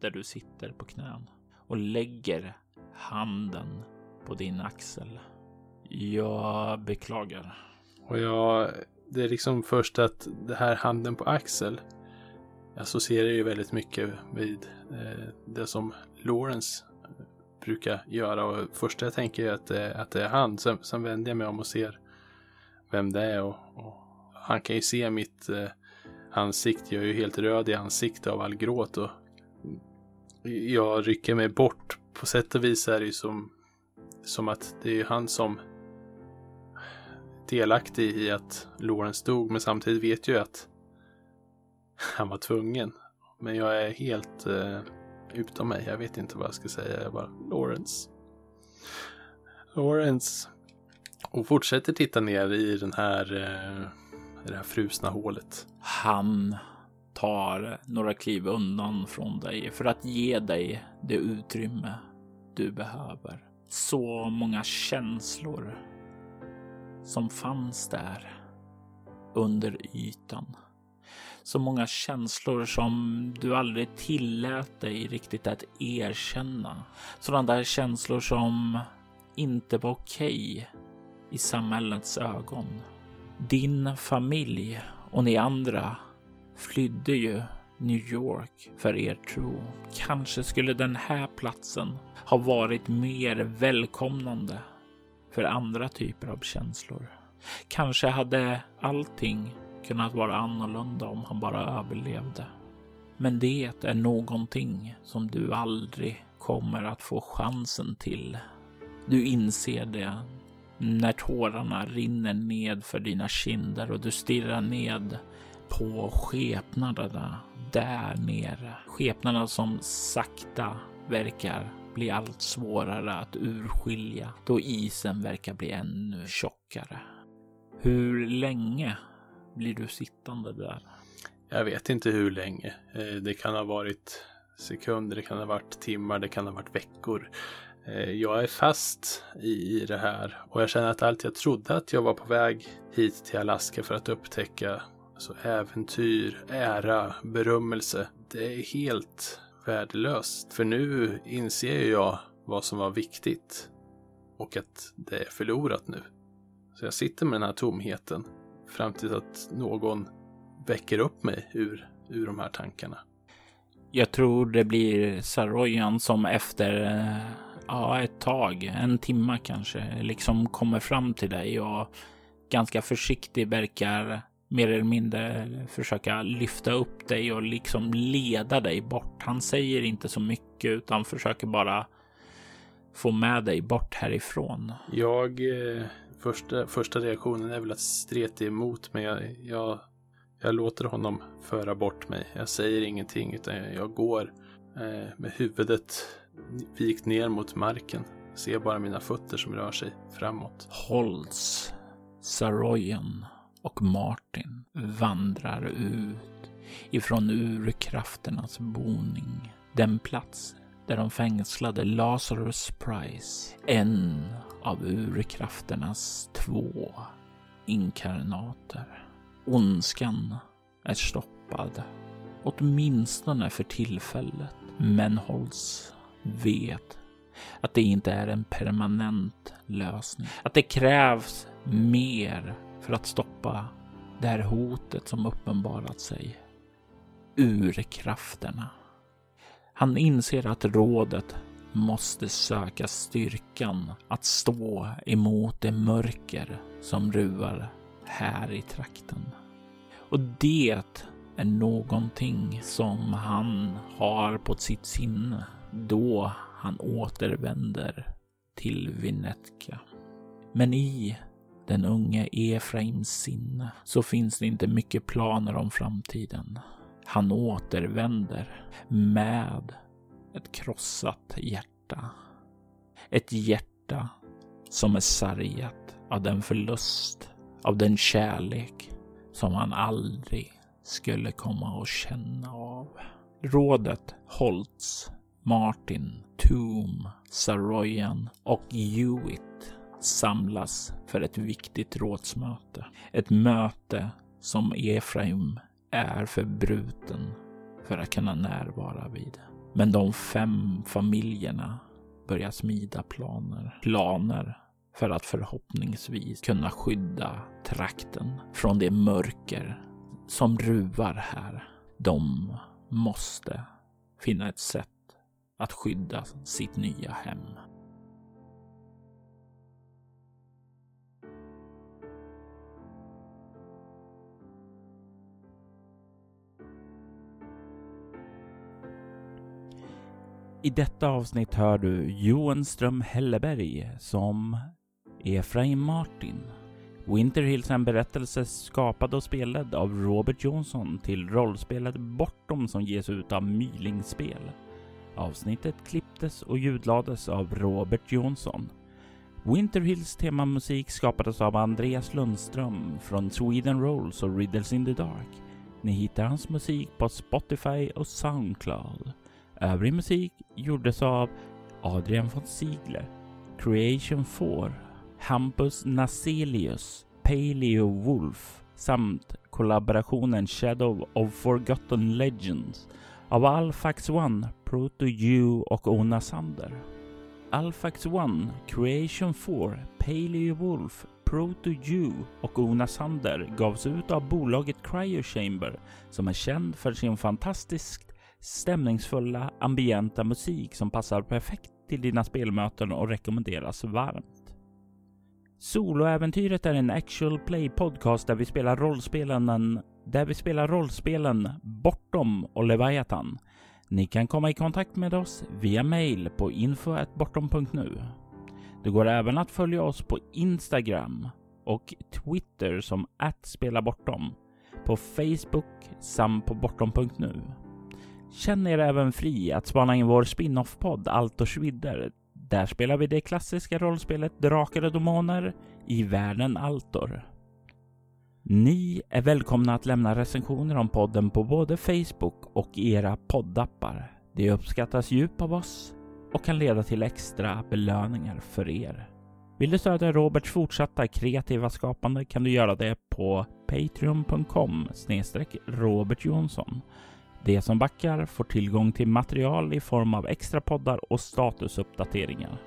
där du sitter på knän och lägger handen på din axel. Jag beklagar. Och jag, det är liksom först att det här handen på axel associerar ju väldigt mycket vid eh, det som Lawrence brukar göra. Och första jag tänker är att, det, att det är han. Sen, sen vänder jag mig om och ser vem det är. Och, och han kan ju se mitt eh, ansikte. Jag är ju helt röd i ansiktet av all gråt. Och jag rycker mig bort. På sätt och vis är det ju som, som att det är han som delaktig i att Lawrence dog. Men samtidigt vet jag att han var tvungen. Men jag är helt eh, utom mig. Jag vet inte vad jag ska säga. Jag bara Lawrence. Lawrence. Och fortsätter titta ner i den här, eh, det här frusna hålet. Han tar några kliv undan från dig för att ge dig det utrymme du behöver. Så många känslor som fanns där under ytan. Så många känslor som du aldrig tillät dig riktigt att erkänna. Sådana där känslor som inte var okej i samhällets ögon. Din familj och ni andra flydde ju New York för er tro. Kanske skulle den här platsen ha varit mer välkomnande för andra typer av känslor. Kanske hade allting kunnat vara annorlunda om han bara överlevde. Men det är någonting som du aldrig kommer att få chansen till. Du inser det när tårarna rinner ned för dina kinder och du stirrar ned på skepnaderna där nere. Skepnaderna som sakta verkar bli allt svårare att urskilja då isen verkar bli ännu tjockare. Hur länge blir du sittande där? Jag vet inte hur länge. Eh, det kan ha varit sekunder, det kan ha varit timmar, det kan ha varit veckor. Eh, jag är fast i det här och jag känner att allt jag trodde att jag var på väg hit till Alaska för att upptäcka alltså äventyr, ära, berömmelse. Det är helt värdelöst. För nu inser jag vad som var viktigt och att det är förlorat nu. Så jag sitter med den här tomheten fram till att någon väcker upp mig ur, ur de här tankarna. Jag tror det blir Saroyan som efter eh, ja, ett tag, en timma kanske, liksom kommer fram till dig och ganska försiktig verkar mer eller mindre försöka lyfta upp dig och liksom leda dig bort. Han säger inte så mycket utan försöker bara få med dig bort härifrån. Jag, eh, första, första reaktionen är väl att streta emot men jag, jag, jag låter honom föra bort mig. Jag säger ingenting utan jag går eh, med huvudet vikt ner mot marken. Ser bara mina fötter som rör sig framåt. Holz, Saroyan och Martin vandrar ut ifrån urkrafternas boning. Den plats där de fängslade Lazarus Price, en av urkrafternas två inkarnater. Ondskan är stoppad, åtminstone för tillfället. Men Holtz vet att det inte är en permanent lösning. Att det krävs mer för att stoppa det här hotet som uppenbarat sig. Urkrafterna. Han inser att rådet måste söka styrkan att stå emot det mörker som ruvar här i trakten. Och det är någonting som han har på sitt sinne då han återvänder till Vinetka. Men i den unge Efraims sinne så finns det inte mycket planer om framtiden. Han återvänder med ett krossat hjärta. Ett hjärta som är sargat av den förlust, av den kärlek som han aldrig skulle komma att känna av. Rådet Holtz, Martin, Toom, Saroyan och Hewitt samlas för ett viktigt rådsmöte. Ett möte som Efraim är för bruten för att kunna närvara vid. Men de fem familjerna börjar smida planer. Planer för att förhoppningsvis kunna skydda trakten från det mörker som ruvar här. De måste finna ett sätt att skydda sitt nya hem. I detta avsnitt hör du Johan Ström Helleberg som Efraim Martin. Winter Hills är en berättelse skapad och spelad av Robert Johnson till rollspelet Bortom som ges ut av Mylingspel. Avsnittet klipptes och ljudlades av Robert Jonsson. Winter Hills temamusik skapades av Andreas Lundström från Sweden Rolls och Riddles in the Dark. Ni hittar hans musik på Spotify och Soundcloud. Övrig musik gjordes av Adrian von Ziegler, Creation 4, Hampus Naselius, Paleo Wolf samt kollaborationen Shadow of Forgotten Legends av Alfax One, Proto U och Ona Sander. Alfax One, Creation 4, Paleo Wolf, Proto U och Ona Sander gavs ut av bolaget Cryo Chamber som är känd för sin fantastiskt stämningsfulla ambienta musik som passar perfekt till dina spelmöten och rekommenderas varmt. Soloäventyret är en actual play podcast där vi spelar rollspelen där vi spelar rollspelen Bortom och Leviathan. Ni kan komma i kontakt med oss via mail på info.bortom.nu. Det går även att följa oss på Instagram och Twitter som @spelabortom, på Facebook samt på bortom.nu. Känn er även fri att spana in vår spin-off-podd Altors vidder. Där spelar vi det klassiska rollspelet Drakar och Demoner i världen Altor. Ni är välkomna att lämna recensioner om podden på både Facebook och era poddappar. Det uppskattas djupt av oss och kan leda till extra belöningar för er. Vill du stödja Roberts fortsatta kreativa skapande kan du göra det på patreon.com Robert Jonsson. De som backar får tillgång till material i form av extra poddar och statusuppdateringar.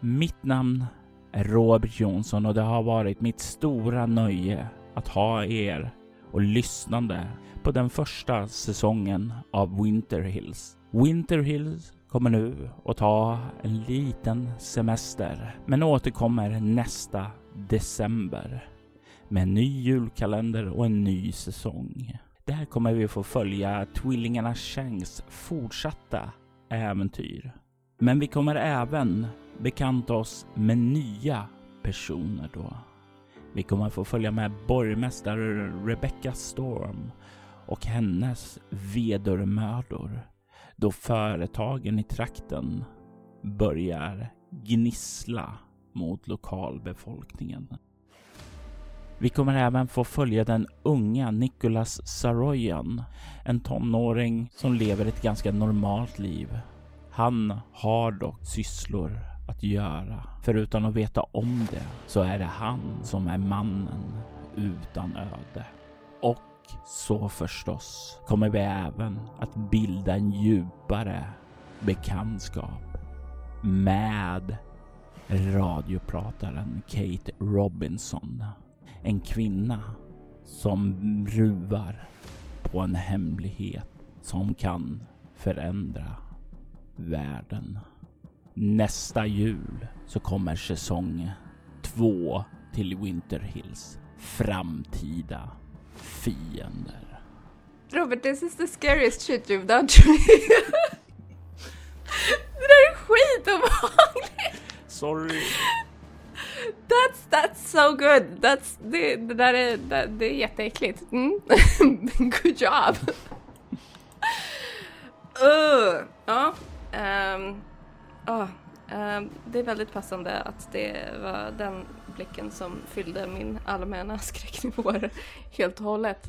Mitt namn är Robert Jonsson och det har varit mitt stora nöje att ha er och lyssnande på den första säsongen av Winter Hills. Winter Hills kommer nu att ta en liten semester men återkommer nästa december med en ny julkalender och en ny säsong. Där kommer vi få följa tvillingarna Shanks fortsatta äventyr. Men vi kommer även bekanta oss med nya personer då. Vi kommer få följa med borgmästare Rebecca Storm och hennes vedermödor då företagen i trakten börjar gnissla mot lokalbefolkningen. Vi kommer även få följa den unga Nicholas Saroyan, en tonåring som lever ett ganska normalt liv. Han har dock sysslor att göra. Förutom att veta om det så är det han som är mannen utan öde. Och så förstås kommer vi även att bilda en djupare bekantskap med radioprataren Kate Robinson. En kvinna som ruvar på en hemlighet som kan förändra världen. Nästa jul så kommer säsong två till Winter Hills. Framtida fiender. Robert, this is the scariest shit you've done to me. det där är skitobehagligt! Sorry. That's, that's so good! That's, det, det där är, det, det är jätteäckligt. Mm. good job! uh, ja. Um, oh, um, det är väldigt passande att det var den blicken som fyllde min allmänna skräcknivåer helt och hållet.